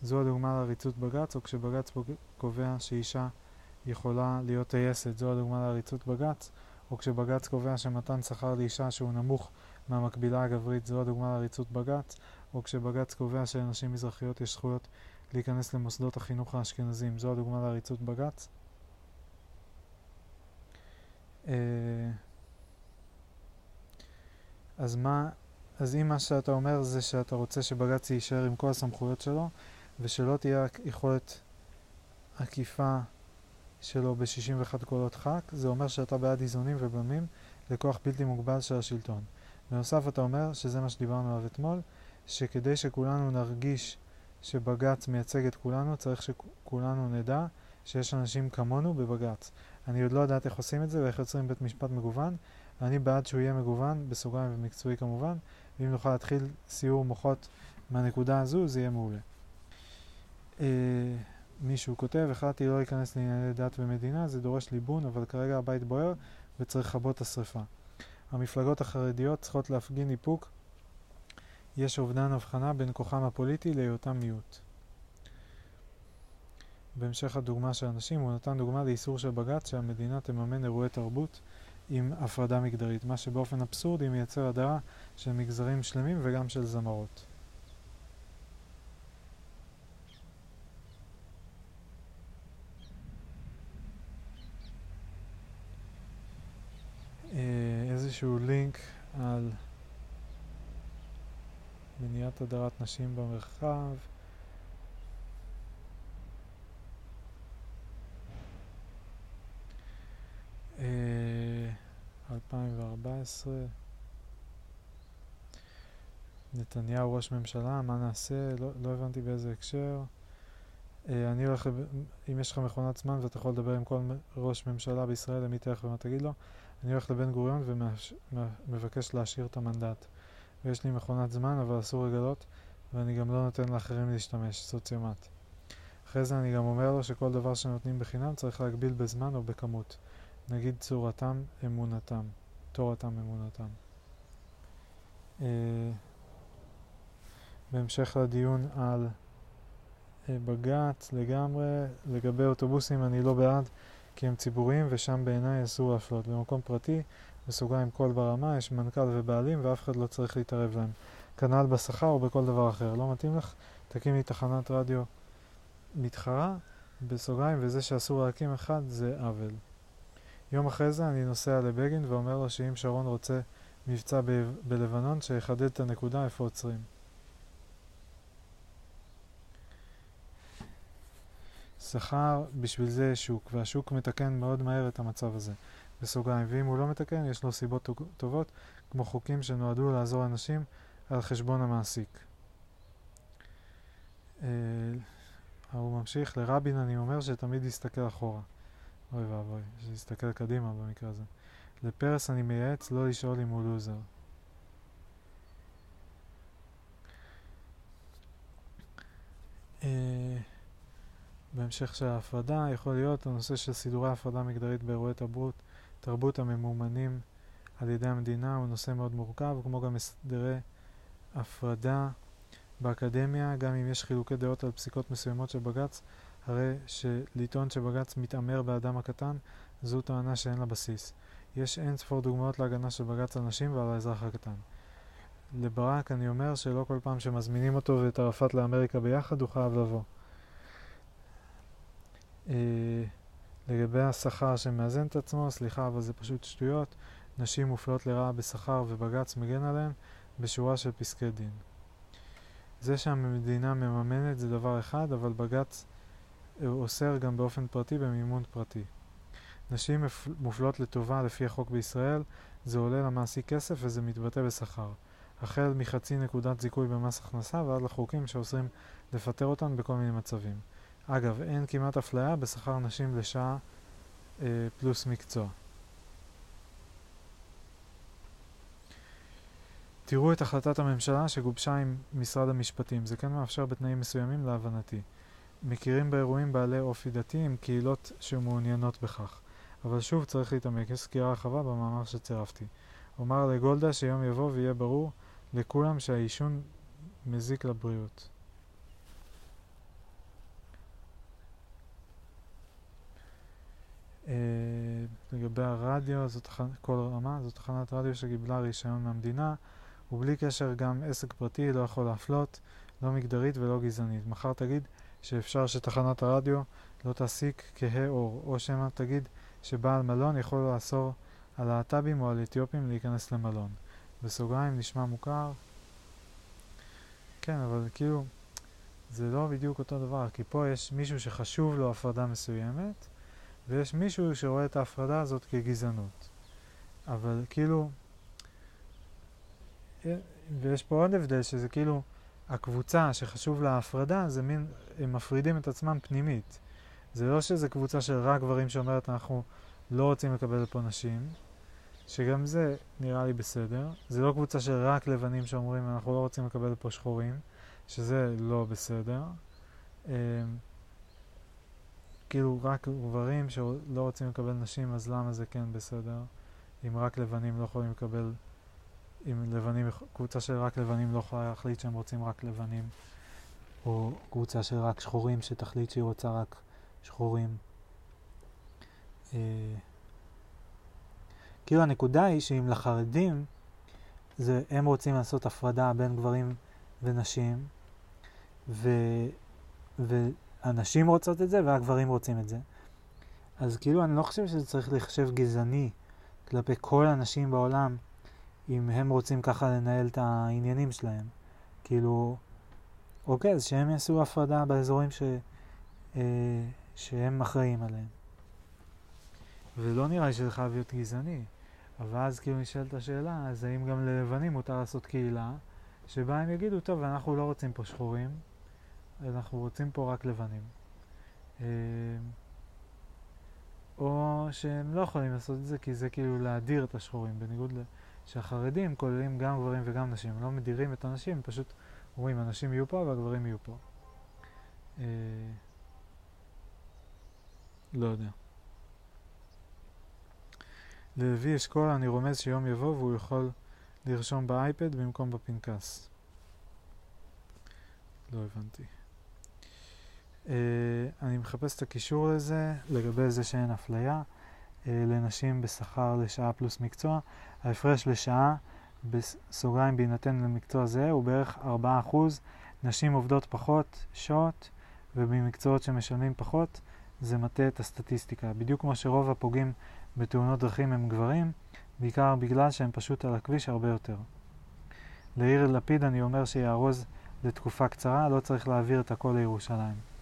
זו הדוגמה לעריצות בג"ץ, או כשבג"ץ קובע שאישה יכולה להיות טייסת, זו הדוגמה לעריצות בג"ץ, או כשבג"ץ קובע שמתן שכר לאישה שהוא נמוך מהמקבילה הגברית, זו הדוגמה לעריצות בג"ץ, או כשבג"ץ קובע שלנשים מזרחיות יש זכויות להיכנס למוסדות החינוך האשכנזיים, זו הדוגמה לעריצות בג"ץ. אה, אז מה, אז אם מה שאתה אומר זה שאתה רוצה שבג"ץ יישאר עם כל הסמכויות שלו ושלא תהיה יכולת עקיפה שלו ב-61 קולות ח"כ, זה אומר שאתה בעד איזונים ובלמים לכוח בלתי מוגבל של השלטון. בנוסף אתה אומר, שזה מה שדיברנו עליו אתמול, שכדי שכולנו נרגיש שבג"ץ מייצג את כולנו, צריך שכולנו נדע שיש אנשים כמונו בבג"ץ. אני עוד לא יודעת איך עושים את זה ואיך יוצרים בית משפט מגוון. אני בעד שהוא יהיה מגוון, בסוגריים ומקצועי כמובן, ואם נוכל להתחיל סיור מוחות מהנקודה הזו, זה יהיה מעולה. אה, מישהו כותב, החלטתי לא להיכנס לענייני דת ומדינה, זה דורש ליבון, אבל כרגע הבית בוער וצריך לכבות את השרפה. המפלגות החרדיות צריכות להפגין איפוק יש אובדן הבחנה בין כוחם הפוליטי להיותם מיעוט. בהמשך הדוגמה של אנשים, הוא נתן דוגמה לאיסור של בג"ץ שהמדינה תממן אירועי תרבות עם הפרדה מגדרית, מה שבאופן אבסורדי מייצר הדרה של מגזרים שלמים וגם של זמרות. אה, איזשהו לינק על מניעת הדרת נשים במרחב, אה, 2014 נתניהו ראש ממשלה, מה נעשה? לא, לא הבנתי באיזה הקשר. אה, אני הולך, אם יש לך מכונת זמן ואתה יכול לדבר עם כל ראש ממשלה בישראל, למי תלך ומה תגיד לו, אני הולך לבן גוריון ומבקש להשאיר את המנדט. ויש לי מכונת זמן אבל אסור לגלות ואני גם לא נותן לאחרים להשתמש, סוציומט. אחרי זה אני גם אומר לו שכל דבר שנותנים בחינם צריך להגביל בזמן או בכמות. נגיד צורתם אמונתם, תורתם אמונתם. Uh, בהמשך לדיון על uh, בג"ץ לגמרי, לגבי אוטובוסים אני לא בעד כי הם ציבוריים ושם בעיניי אסור להפלות. במקום פרטי בסוגריים קול ברמה, יש מנכ"ל ובעלים ואף אחד לא צריך להתערב להם. כנ"ל בשכר או בכל דבר אחר. לא מתאים לך? תקימי תחנת רדיו מתחרה, בסוגריים, וזה שאסור להקים אחד זה עוול. יום אחרי זה אני נוסע לבגין ואומר לו שאם שרון רוצה מבצע ב- בלבנון, שיחדד את הנקודה איפה עוצרים. שכר, בשביל זה יש שוק, והשוק מתקן מאוד מהר את המצב הזה. בסוגריים, ואם הוא לא מתקן, יש לו סיבות טובות, כמו חוקים שנועדו לעזור לאנשים על חשבון המעסיק. אה, הוא ממשיך, לרבין אני אומר שתמיד יסתכל אחורה. אוי ואבוי, שיסתכל קדימה במקרה הזה. לפרס אני מייעץ לא לשאול אם הוא לוזר. אה, בהמשך של ההפרדה יכול להיות הנושא של סידורי הפרדה מגדרית באירועי תרבות, תרבות הממומנים על ידי המדינה הוא נושא מאוד מורכב, כמו גם הסדרי הפרדה באקדמיה, גם אם יש חילוקי דעות על פסיקות מסוימות של בג"ץ, הרי שלטעון שבג"ץ מתעמר באדם הקטן, זו טענה שאין לה בסיס. יש אין ספור דוגמאות להגנה של בג"ץ על נשים ועל האזרח הקטן. לברק אני אומר שלא כל פעם שמזמינים אותו ואת ערפאת לאמריקה ביחד הוא חייב לבוא. אה, לגבי השכר שמאזן את עצמו, סליחה אבל זה פשוט שטויות. נשים מופלות לרעה בשכר ובג"ץ מגן עליהן בשורה של פסקי דין. זה שהמדינה מממנת זה דבר אחד, אבל בג"ץ אוסר גם באופן פרטי במימון פרטי. נשים מופלות לטובה לפי החוק בישראל, זה עולה למעסיק כסף וזה מתבטא בשכר. החל מחצי נקודת זיכוי במס הכנסה ועד לחוקים שאוסרים לפטר אותן בכל מיני מצבים. אגב, אין כמעט אפליה בשכר נשים לשעה אה, פלוס מקצוע. תראו את החלטת הממשלה שגובשה עם משרד המשפטים. זה כן מאפשר בתנאים מסוימים להבנתי. מכירים באירועים בעלי אופי דתי עם קהילות שמעוניינות בכך. אבל שוב צריך להתעמק, יש סקירה רחבה במאמר שצירפתי. אומר לגולדה שיום יבוא ויהיה ברור לכולם שהעישון מזיק לבריאות. Uh, לגבי הרדיו, זאת כל רמה, זו תחנת רדיו שקיבלה רישיון מהמדינה, ובלי קשר גם עסק פרטי לא יכול להפלות, לא מגדרית ולא גזענית. מחר תגיד שאפשר שתחנת הרדיו לא תעסיק כהה אור, או שמא תגיד שבעל מלון יכול לאסור על להט"בים או על אתיופים להיכנס למלון. בסוגריים נשמע מוכר. כן, אבל כאילו, זה לא בדיוק אותו דבר, כי פה יש מישהו שחשוב לו הפרדה מסוימת, ויש מישהו שרואה את ההפרדה הזאת כגזענות. אבל כאילו, ויש פה עוד הבדל, שזה כאילו, הקבוצה שחשוב לה ההפרדה, זה מין, הם מפרידים את עצמם פנימית. זה לא שזה קבוצה של רק גברים שאומרת אנחנו לא רוצים לקבל פה נשים, שגם זה נראה לי בסדר. זה לא קבוצה של רק לבנים שאומרים אנחנו לא רוצים לקבל פה שחורים, שזה לא בסדר. כאילו רק גברים שלא רוצים לקבל נשים, אז למה זה כן בסדר? אם רק לבנים לא יכולים לקבל, אם לבנים, קבוצה של רק לבנים לא יכולה להחליט שהם רוצים רק לבנים, או קבוצה של רק שחורים שתחליט שהיא רוצה רק שחורים. אה, כאילו הנקודה היא שאם לחרדים זה, הם רוצים לעשות הפרדה בין גברים ונשים, ו, והנשים רוצות את זה והגברים רוצים את זה. אז כאילו אני לא חושב שזה צריך להיחשב גזעני כלפי כל הנשים בעולם, אם הם רוצים ככה לנהל את העניינים שלהם. כאילו, אוקיי, אז שהם יעשו הפרדה באזורים ש, אה, שהם אחראים עליהם. ולא נראה לי שזה חייב להיות גזעני. אבל אז כאילו נשאלת השאלה, אז האם גם ללבנים מותר לעשות קהילה, שבה הם יגידו, טוב, אנחנו לא רוצים פה שחורים, אנחנו רוצים פה רק לבנים. אה, או שהם לא יכולים לעשות את זה כי זה כאילו להדיר את השחורים, בניגוד ל... שהחרדים כוללים גם גברים וגם נשים, הם לא מדירים את הנשים, פשוט אומרים הנשים יהיו פה והגברים יהיו פה. אה, לא יודע. ללוי אשכול אני רומז שיום יבוא והוא יכול לרשום באייפד במקום בפנקס. לא הבנתי. Uh, אני מחפש את הקישור לזה, לגבי זה שאין אפליה uh, לנשים בשכר לשעה פלוס מקצוע. ההפרש לשעה, בסוגריים בהינתן למקצוע זה, הוא בערך 4%. נשים עובדות פחות שעות, ובמקצועות שמשלמים פחות, זה מטה את הסטטיסטיקה. בדיוק כמו שרוב הפוגעים בתאונות דרכים הם גברים, בעיקר בגלל שהם פשוט על הכביש הרבה יותר. ליאיר לפיד אני אומר שיארוז לתקופה קצרה, לא צריך להעביר את הכל לירושלים.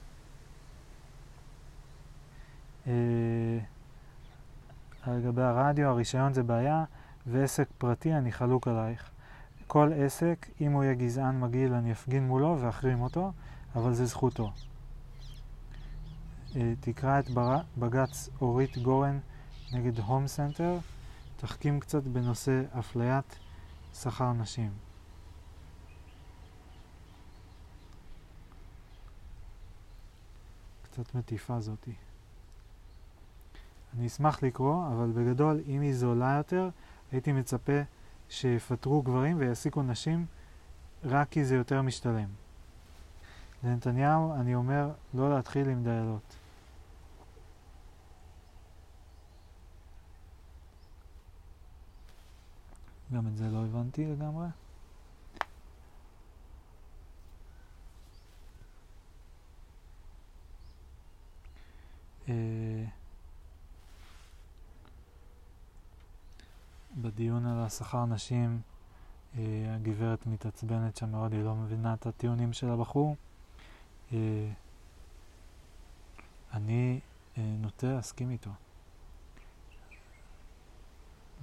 אה, לגבי הרדיו, הרישיון זה בעיה, ועסק פרטי אני חלוק עלייך. כל עסק, אם הוא יהיה גזען מגעיל, אני אפגין מולו ואחרים אותו, אבל זה זכותו. אה, תקרא את בג"ץ אורית גורן נגד הום סנטר, תחכים קצת בנושא אפליית שכר נשים. קצת מטיפה זאתי. אני אשמח לקרוא, אבל בגדול, אם היא זולה יותר, הייתי מצפה שיפטרו גברים ויעסיקו נשים רק כי זה יותר משתלם. לנתניהו אני אומר לא להתחיל עם דיילות. גם את זה לא הבנתי לגמרי. אה, בדיון על השכר נשים, אה, הגברת מתעצבנת שם מאוד, היא לא מבינה את הטיעונים של הבחור. אה, אני נוטה להסכים איתו.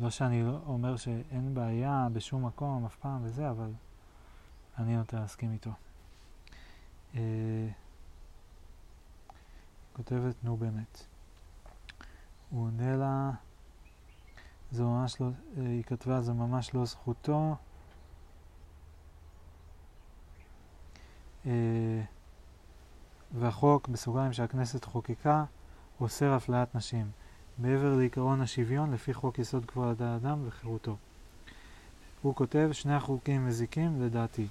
לא שאני לא אומר שאין בעיה בשום מקום אף פעם וזה, אבל אני נוטה להסכים איתו. כותבת, נו באמת. הוא עונה לה, זה ממש לא, היא כתבה, זה ממש לא זכותו. אה, והחוק, בסוגריים שהכנסת חוקקה, אוסר אפליית נשים, מעבר לעקרון השוויון לפי חוק יסוד כבוד האדם וחירותו. הוא כותב, שני החוקים מזיקים לדעתי,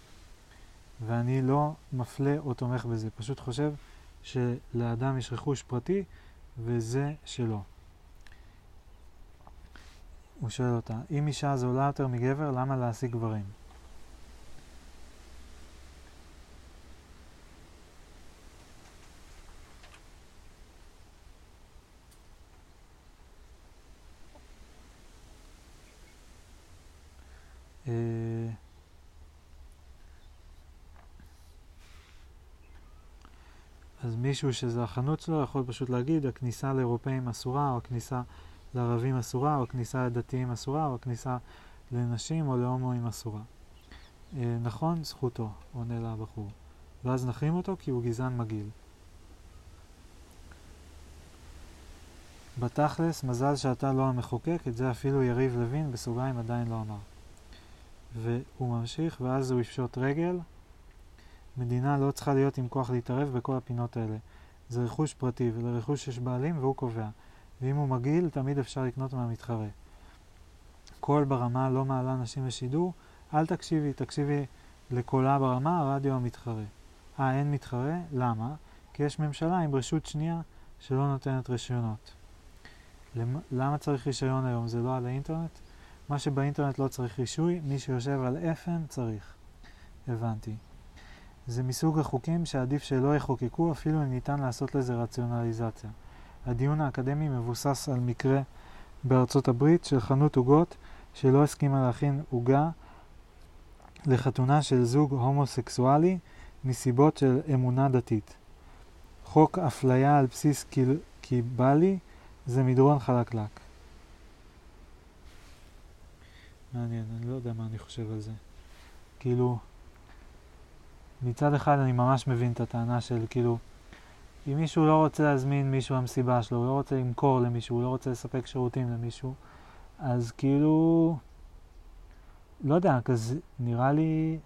ואני לא מפלה או תומך בזה, פשוט חושב שלאדם יש רכוש פרטי וזה שלו. הוא שואל אותה, אם אישה זולה יותר מגבר, למה להעסיק גברים? אז מישהו שזה החנות שלו יכול פשוט להגיד הכניסה לאירופאים אסורה, או הכניסה לערבים אסורה, או הכניסה לדתיים אסורה, או הכניסה לנשים או להומואים אסורה. אה, נכון, זכותו, עונה לה הבחור. ואז נחרים אותו כי הוא גזען מגעיל. בתכלס, מזל שאתה לא המחוקק, את זה אפילו יריב לוין בסוגריים עדיין לא אמר. והוא ממשיך, ואז הוא יפשוט רגל. מדינה לא צריכה להיות עם כוח להתערב בכל הפינות האלה. זה רכוש פרטי, ולרכוש יש בעלים והוא קובע. ואם הוא מגעיל, תמיד אפשר לקנות מהמתחרה. קול ברמה לא מעלה נשים לשידור, אל תקשיבי, תקשיבי לקולה ברמה, הרדיו המתחרה. אה, אין מתחרה? למה? כי יש ממשלה עם רשות שנייה שלא נותנת רישיונות. למה צריך רישיון היום? זה לא על האינטרנט? מה שבאינטרנט לא צריך רישוי, מי שיושב על אפן צריך. הבנתי. זה מסוג החוקים שעדיף שלא יחוקקו אפילו אם ניתן לעשות לזה רציונליזציה. הדיון האקדמי מבוסס על מקרה בארצות הברית של חנות עוגות שלא הסכימה להכין עוגה לחתונה של זוג הומוסקסואלי מסיבות של אמונה דתית. חוק אפליה על בסיס קיבלי זה מדרון חלקלק. מעניין, אני לא יודע מה אני חושב על זה. כאילו, מצד אחד אני ממש מבין את הטענה של כאילו, אם מישהו לא רוצה להזמין מישהו למסיבה שלו, הוא לא רוצה למכור למישהו, הוא לא רוצה לספק שירותים למישהו, אז כאילו, לא יודע, כזה נראה לי,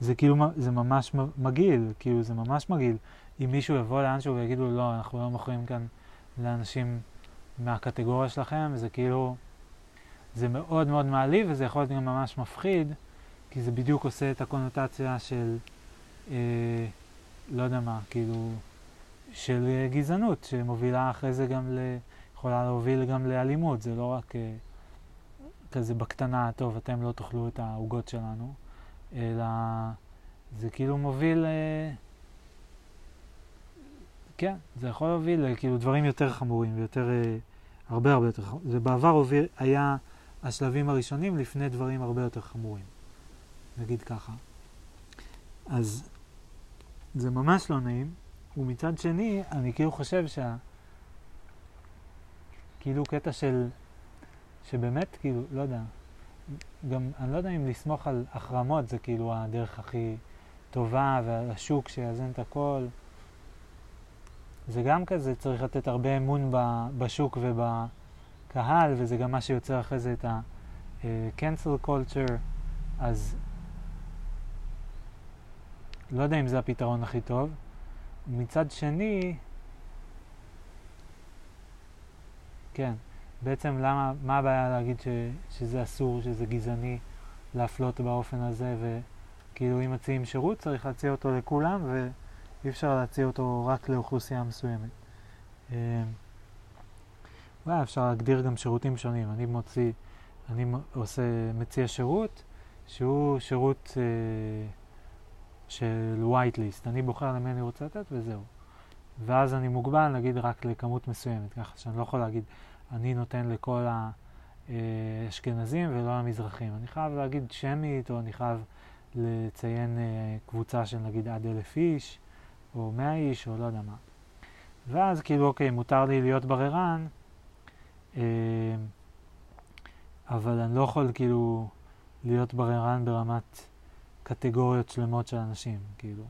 זה כאילו, זה ממש מגעיל, כאילו זה ממש מגעיל. אם מישהו יבוא לאנשהו ויגידו, לא, אנחנו לא מוכרים כאן לאנשים מהקטגוריה שלכם, זה כאילו, זה מאוד מאוד מעליב וזה יכול להיות גם ממש מפחיד, כי זה בדיוק עושה את הקונוטציה של... אה, לא יודע מה, כאילו, של אה, גזענות, שמובילה אחרי זה גם ל... יכולה להוביל גם לאלימות, זה לא רק אה, כזה בקטנה, טוב, אתם לא תאכלו את העוגות שלנו, אלא זה כאילו מוביל, אה, כן, זה יכול להוביל כאילו דברים יותר חמורים ויותר, הרבה הרבה יותר חמורים. זה בעבר הוביל, היה השלבים הראשונים לפני דברים הרבה יותר חמורים, נגיד ככה. אז זה ממש לא נעים, ומצד שני, אני כאילו חושב שה... כאילו קטע של... שבאמת, כאילו, לא יודע, גם, אני לא יודע אם לסמוך על החרמות זה כאילו הדרך הכי טובה, והשוק שיאזן את הכל. זה גם כזה, צריך לתת הרבה אמון בשוק ובקהל, וזה גם מה שיוצר אחרי זה את ה-cancel culture, אז לא יודע אם זה הפתרון הכי טוב. מצד שני, כן, בעצם למה, מה הבעיה להגיד ש, שזה אסור, שזה גזעני להפלות באופן הזה, וכאילו אם מציעים שירות צריך להציע אותו לכולם, ואי אפשר להציע אותו רק לאוכלוסייה מסוימת. אמ, אולי אפשר להגדיר גם שירותים שונים. אני מוציא, אני עושה, מציע שירות שהוא שירות... אה, של white. אני בוחר למי אני רוצה לתת וזהו. ואז אני מוגבל נגיד רק לכמות מסוימת, ככה שאני לא יכול להגיד אני נותן לכל האשכנזים ולא למזרחים. אני חייב להגיד שמית, או אני חייב לציין אה, קבוצה של נגיד עד אלף איש, או מאה איש, או לא יודע מה. ואז כאילו, אוקיי, מותר לי להיות בררן, אה, אבל אני לא יכול כאילו להיות בררן ברמת קטגוריות שלמות של אנשים, כאילו,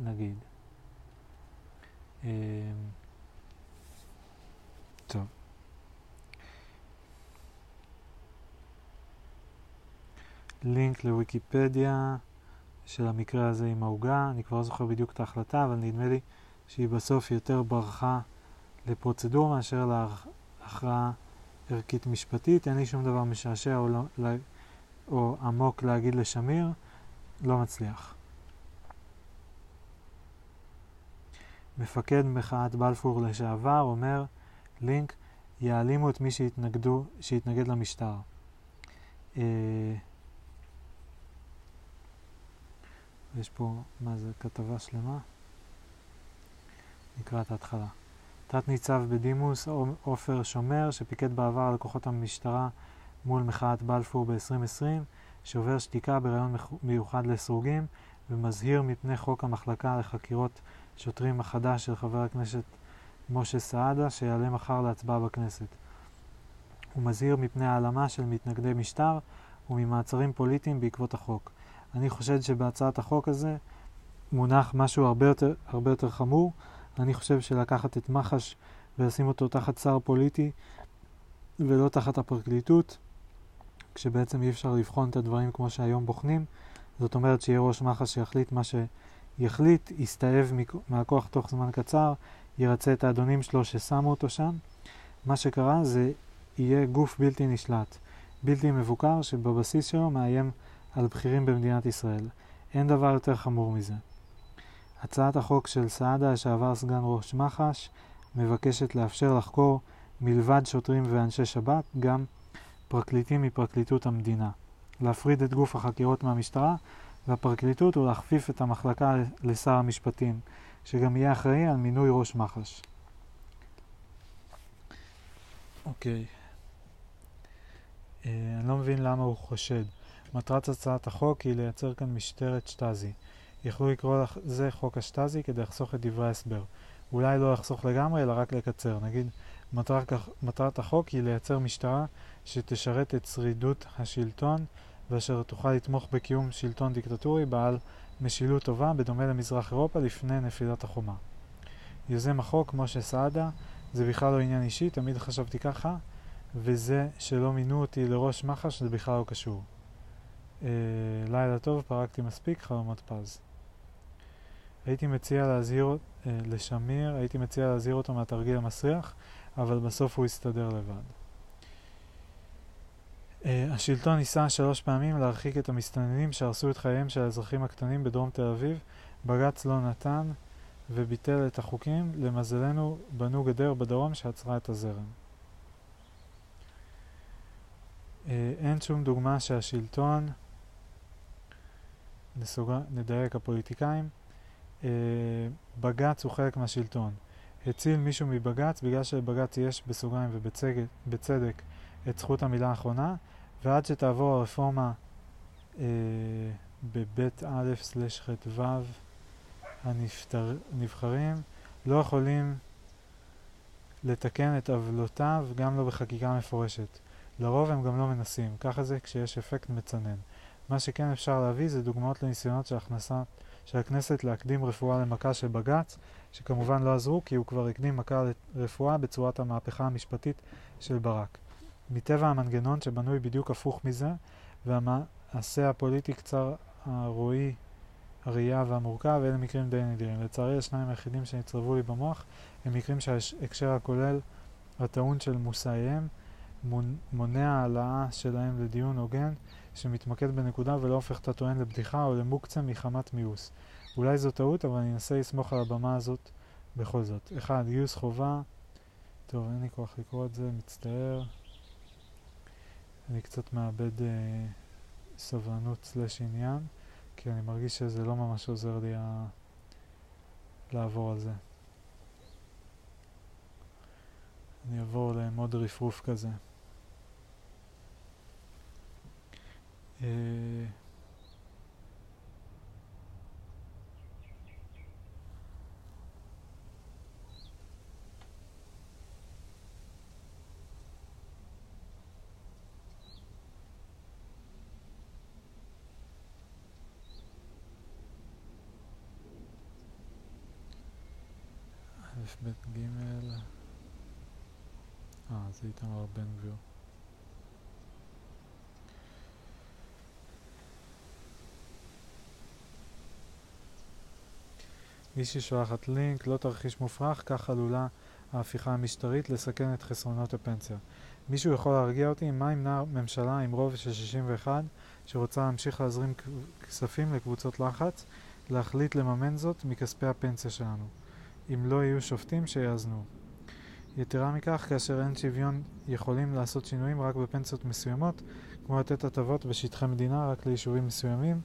נגיד. אה, טוב. לינק לוויקיפדיה של המקרה הזה עם העוגה, אני כבר לא זוכר בדיוק את ההחלטה, אבל נדמה לי שהיא בסוף יותר ברחה לפרוצדורה מאשר להכרעה ערכית משפטית. אין לי שום דבר משעשע או, לא, או עמוק להגיד לשמיר, לא מצליח. מפקד מחאת בלפור לשעבר אומר, לינק, יעלימו את מי שהתנגדו, שהתנגד למשטר. אה, יש פה, מה זה, כתבה שלמה? נקרא את ההתחלה. תת ניצב בדימוס עופר שומר, שפיקד בעבר על כוחות המשטרה מול מחאת בלפור ב-2020, שובר שתיקה בריאיון מיוחד לסרוגים ומזהיר מפני חוק המחלקה לחקירות שוטרים החדש של חבר הכנסת משה סעדה, שיעלה מחר להצבעה בכנסת. הוא מזהיר מפני העלמה של מתנגדי משטר וממעצרים פוליטיים בעקבות החוק. אני חושד שבהצעת החוק הזה מונח משהו הרבה יותר, הרבה יותר חמור. אני חושב שלקחת את מח"ש ולשים אותו תחת שר פוליטי ולא תחת הפרקליטות, כשבעצם אי אפשר לבחון את הדברים כמו שהיום בוחנים, זאת אומרת שיהיה ראש מח"ש שיחליט מה שיחליט, יסתאב מהכוח תוך זמן קצר, ירצה את האדונים שלו ששמו אותו שם. מה שקרה זה יהיה גוף בלתי נשלט, בלתי מבוקר, שבבסיס שלו מאיים על בכירים במדינת ישראל. אין דבר יותר חמור מזה. הצעת החוק של סעדה, שעבר סגן ראש מח"ש, מבקשת לאפשר לחקור מלבד שוטרים ואנשי שב"כ, גם פרקליטים מפרקליטות המדינה. להפריד את גוף החקירות מהמשטרה והפרקליטות ולהכפיף את המחלקה לשר המשפטים. שגם יהיה אחראי על מינוי ראש מח"ש. אוקיי. Uh, אני לא מבין למה הוא חושד. מטרת הצעת החוק היא לייצר כאן משטרת שטאזי. יכלו לקרוא לזה חוק השטאזי כדי לחסוך את דברי ההסבר. אולי לא לחסוך לגמרי, אלא רק לקצר. נגיד, מטרת, החוק היא לייצר משטרה שתשרת את שרידות השלטון ואשר תוכל לתמוך בקיום שלטון דיקטטורי בעל משילות טובה בדומה למזרח אירופה לפני נפילת החומה. יוזם החוק, משה סעדה, זה בכלל לא עניין אישי, תמיד חשבתי ככה, וזה שלא מינו אותי לראש מח"ש זה בכלל לא קשור. אה, לילה טוב, פרקתי מספיק, חלומות פז. הייתי מציע להזהיר, אה, לשמיר, הייתי מציע להזהיר אותו מהתרגיל המסריח, אבל בסוף הוא יסתדר לבד. Uh, השלטון ניסה שלוש פעמים להרחיק את המסתננים שהרסו את חייהם של האזרחים הקטנים בדרום תל אביב. בג"ץ לא נתן וביטל את החוקים. למזלנו בנו גדר בדרום שעצרה את הזרם. Uh, אין שום דוגמה שהשלטון, נסוגר, נדייק הפוליטיקאים, uh, בג"ץ הוא חלק מהשלטון. הציל מישהו מבג"ץ בגלל שבג"ץ יש בסוגריים ובצדק את זכות המילה האחרונה, ועד שתעבור הרפורמה אה, בבית א' סלש ח' ו' הנבחרים לא יכולים לתקן את עוולותיו גם לא בחקיקה מפורשת. לרוב הם גם לא מנסים, ככה זה כשיש אפקט מצנן. מה שכן אפשר להביא זה דוגמאות לניסיונות של הכנסת להקדים רפואה למכה של בג"ץ, שכמובן לא עזרו כי הוא כבר הקדים מכה לרפואה בצורת המהפכה המשפטית של ברק. מטבע המנגנון שבנוי בדיוק הפוך מזה, והמעשה הפוליטי קצר הרועי, הראייה והמורכב, אלה מקרים די נדירים. לצערי, השניים היחידים שנצרבו לי במוח הם מקרים שההקשר הכולל הטעון של מושאיהם, מונע העלאה שלהם לדיון הוגן שמתמקד בנקודה ולא הופך את הטוען לבדיחה או למוקצה מחמת מיאוס. אולי זו טעות, אבל אני אנסה לסמוך על הבמה הזאת בכל זאת. אחד, גיוס חובה. טוב, אין לי כוח לקרוא את זה, מצטער. אני קצת מאבד אה, סבלנות סלש עניין, כי אני מרגיש שזה לא ממש עוזר לי ה... לעבור על זה. אני אעבור למוד רפרוף כזה. אה, א', ב', ג', אה, זה איתמר בן גביר. מי ששולחת לינק, לא תרחיש מופרך, כך עלולה ההפיכה המשטרית לסכן את חסרונות הפנסיה. מישהו יכול להרגיע אותי? מה ימנע ממשלה עם רוב של 61 שרוצה להמשיך להזרים כספים לקבוצות לחץ, להחליט לממן זאת מכספי הפנסיה שלנו? אם לא יהיו שופטים שיאזנו. יתרה מכך, כאשר אין שוויון יכולים לעשות שינויים רק בפנסיות מסוימות, כמו לתת הטבות בשטחי מדינה רק ליישובים מסוימים,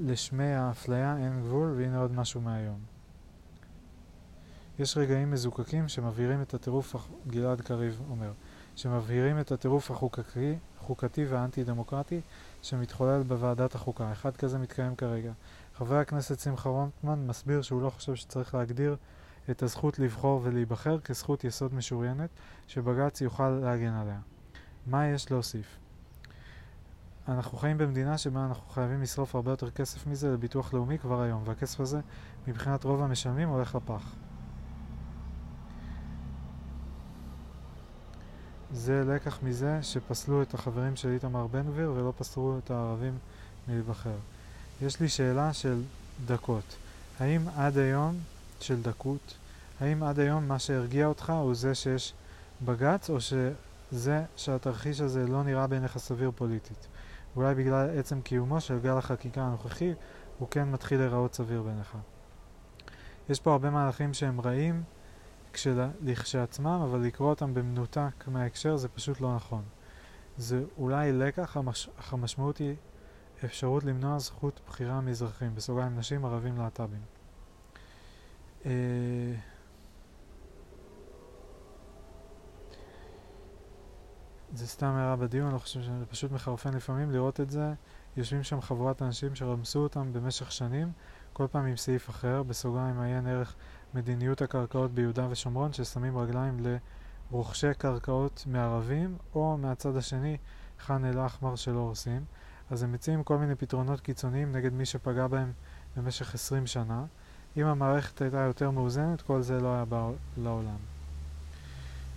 לשמי האפליה אין גבול, והנה עוד משהו מהיום. יש רגעים מזוקקים שמבהירים את הטירוף, גלעד קריב אומר, שמבהירים את הטירוף החוקתי, החוקתי והאנטי דמוקרטי שמתחולל בוועדת החוקה. אחד כזה מתקיים כרגע. חבר הכנסת שמחה רוטמן מסביר שהוא לא חושב שצריך להגדיר את הזכות לבחור ולהיבחר כזכות יסוד משוריינת שבג"ץ יוכל להגן עליה. מה יש להוסיף? אנחנו חיים במדינה שבה אנחנו חייבים לשרוף הרבה יותר כסף מזה לביטוח לאומי כבר היום, והכסף הזה מבחינת רוב המשלמים הולך לפח. זה לקח מזה שפסלו את החברים של איתמר בן גביר ולא פסלו את הערבים מלהיבחר. יש לי שאלה של דקות. האם עד היום, של דקות, האם עד היום מה שהרגיע אותך הוא זה שיש בג"ץ, או שזה שהתרחיש הזה לא נראה בעיניך סביר פוליטית? אולי בגלל עצם קיומו של גל החקיקה הנוכחי, הוא כן מתחיל להיראות סביר בעיניך. יש פה הרבה מהלכים שהם רעים לכשעצמם, אבל לקרוא אותם במנותק מההקשר זה פשוט לא נכון. זה אולי לקח, המש... אך המשמעות היא אפשרות למנוע זכות בחירה מאזרחים, בסוגריים נשים, ערבים, להט"בים. אה... זה סתם הערה בדיון, לא חושב שזה פשוט מחרפן לפעמים לראות את זה. יושבים שם חבורת אנשים שרמסו אותם במשך שנים, כל פעם עם סעיף אחר, בסוגריים עיין ערך מדיניות הקרקעות ביהודה ושומרון, ששמים רגליים לרוכשי קרקעות מערבים, או מהצד השני, ח'אן אל-אחמר שלא הורסים. אז הם מציעים כל מיני פתרונות קיצוניים נגד מי שפגע בהם במשך 20 שנה. אם המערכת הייתה יותר מאוזנת, כל זה לא היה בא לעולם.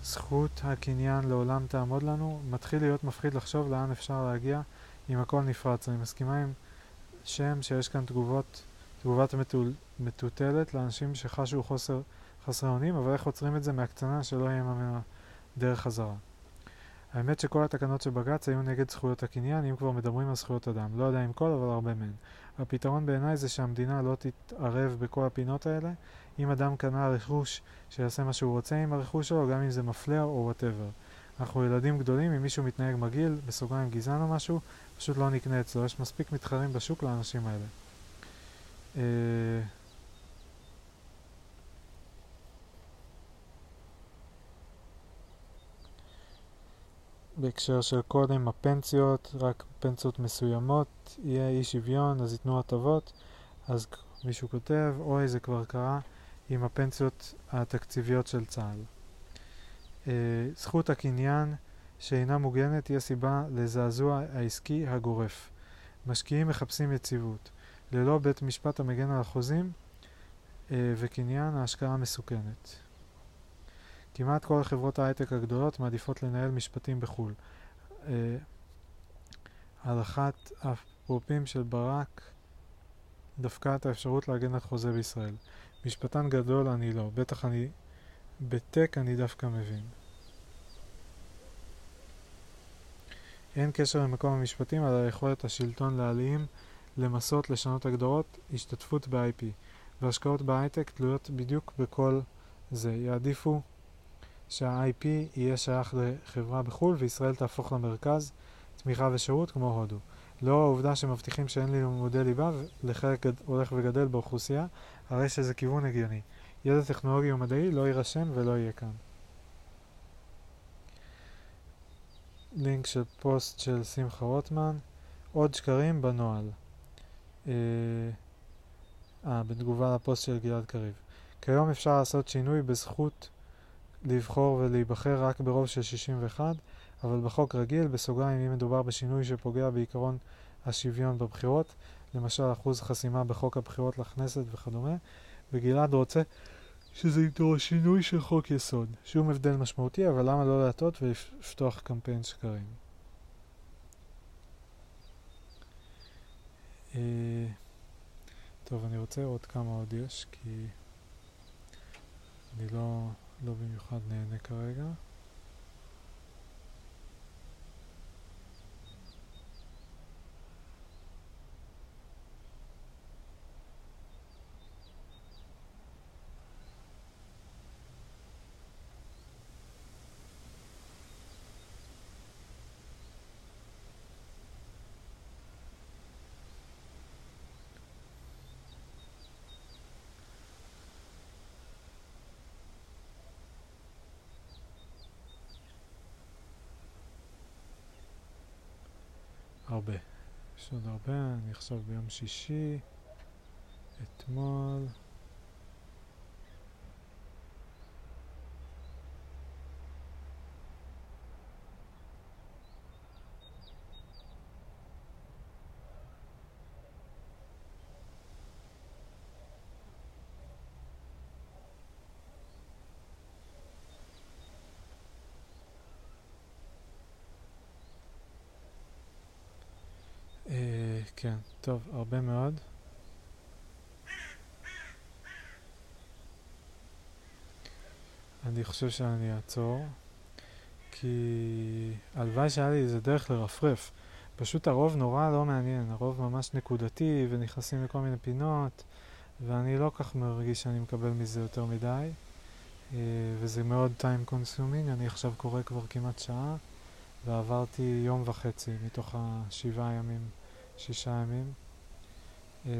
זכות הקניין לעולם תעמוד לנו, מתחיל להיות מפחיד לחשוב לאן אפשר להגיע אם הכל נפרץ. אני מסכימה עם שם שיש כאן תגובות, תגובת מטוטלת לאנשים שחשו חוסר חסרי אונים, אבל איך עוצרים את זה מהקצנה שלא יהיה ממנה דרך חזרה. האמת שכל התקנות של בג"ץ היו נגד זכויות הקניין, אם כבר מדברים על זכויות אדם. לא יודע אם כל, אבל הרבה מהן. הפתרון בעיניי זה שהמדינה לא תתערב בכל הפינות האלה. אם אדם קנה רכוש, שיעשה מה שהוא רוצה עם הרכוש שלו, גם אם זה מפלה או whatever. אנחנו ילדים גדולים, אם מישהו מתנהג מגעיל, בסוגריים גזען או משהו, פשוט לא נקנה אצלו. יש מספיק מתחרים בשוק לאנשים האלה. בהקשר של קודם הפנסיות, רק פנסיות מסוימות, יהיה אי שוויון, אז ייתנו הטבות, אז מישהו כותב, אוי זה כבר קרה עם הפנסיות התקציביות של צה"ל. Uh, זכות הקניין שאינה מוגנת היא הסיבה לזעזוע העסקי הגורף. משקיעים מחפשים יציבות. ללא בית משפט המגן על החוזים uh, וקניין ההשקעה מסוכנת. כמעט כל חברות ההייטק הגדולות מעדיפות לנהל משפטים בחו"ל. אה, הלכת הפרופים של ברק דפקה את האפשרות להגן על חוזה בישראל. משפטן גדול אני לא, בטח אני... בטק אני דווקא מבין. אין קשר למקום המשפטים, אלא יכולת השלטון להלאים, למסות, לשנות הגדרות, השתתפות ב-IP. והשקעות בהייטק תלויות בדיוק בכל זה. יעדיפו שה-IP יהיה שייך לחברה בחו"ל וישראל תהפוך למרכז תמיכה ושירות כמו הודו. לאור העובדה שמבטיחים שאין לימודי ליבה לחלק הולך וגדל באוכלוסייה, הרי שזה כיוון הגיוני. ידע טכנולוגי ומדעי לא יירשם ולא יהיה כאן. לינק של פוסט של שמחה רוטמן, עוד שקרים בנוהל. אה, אה בתגובה לפוסט של גלעד קריב. כיום אפשר לעשות שינוי בזכות לבחור ולהיבחר רק ברוב של 61, אבל בחוק רגיל, בסוגריים, אם מדובר בשינוי שפוגע בעיקרון השוויון בבחירות, למשל אחוז חסימה בחוק הבחירות לכנסת וכדומה, וגלעד רוצה שזה ידרוש שינוי של חוק יסוד. שום הבדל משמעותי, אבל למה לא להטות ולפתוח קמפיין שקרים? אה, טוב, אני רוצה עוד כמה עוד יש, כי אני לא, לא במיוחד נהנה כרגע. הרבה. יש עוד הרבה, אני עכשיו ביום שישי, אתמול. כן, טוב, הרבה מאוד. אני חושב שאני אעצור, כי הלוואי שהיה לי איזה דרך לרפרף. פשוט הרוב נורא לא מעניין, הרוב ממש נקודתי ונכנסים לכל מיני פינות, ואני לא כך מרגיש שאני מקבל מזה יותר מדי, אה, וזה מאוד time consuming, אני עכשיו קורא כבר כמעט שעה, ועברתי יום וחצי מתוך השבעה ימים. שישה ימים. אה,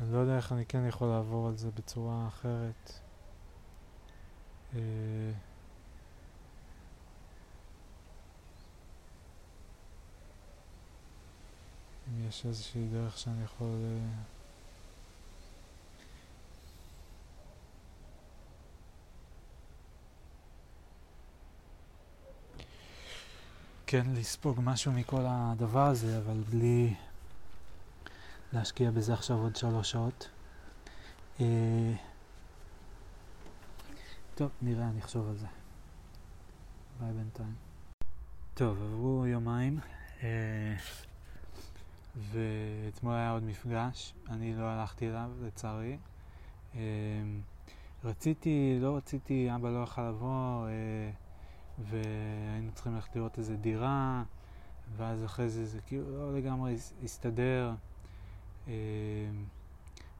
אני לא יודע איך אני כן יכול לעבור על זה בצורה אחרת. אה, אם יש איזושהי דרך שאני יכול... כן לספוג משהו מכל הדבר הזה, אבל בלי להשקיע בזה עכשיו עוד שלוש שעות. אה, טוב, נראה, אני אחשוב על זה. ביי בינתיים. טוב, עברו יומיים, אה, ואתמול היה עוד מפגש, אני לא הלכתי אליו, לצערי. אה, רציתי, לא רציתי, אבא לא יכול לבוא, והיינו צריכים ללכת לראות איזה דירה, ואז אחרי זה זה כאילו לא לגמרי הסתדר. אה,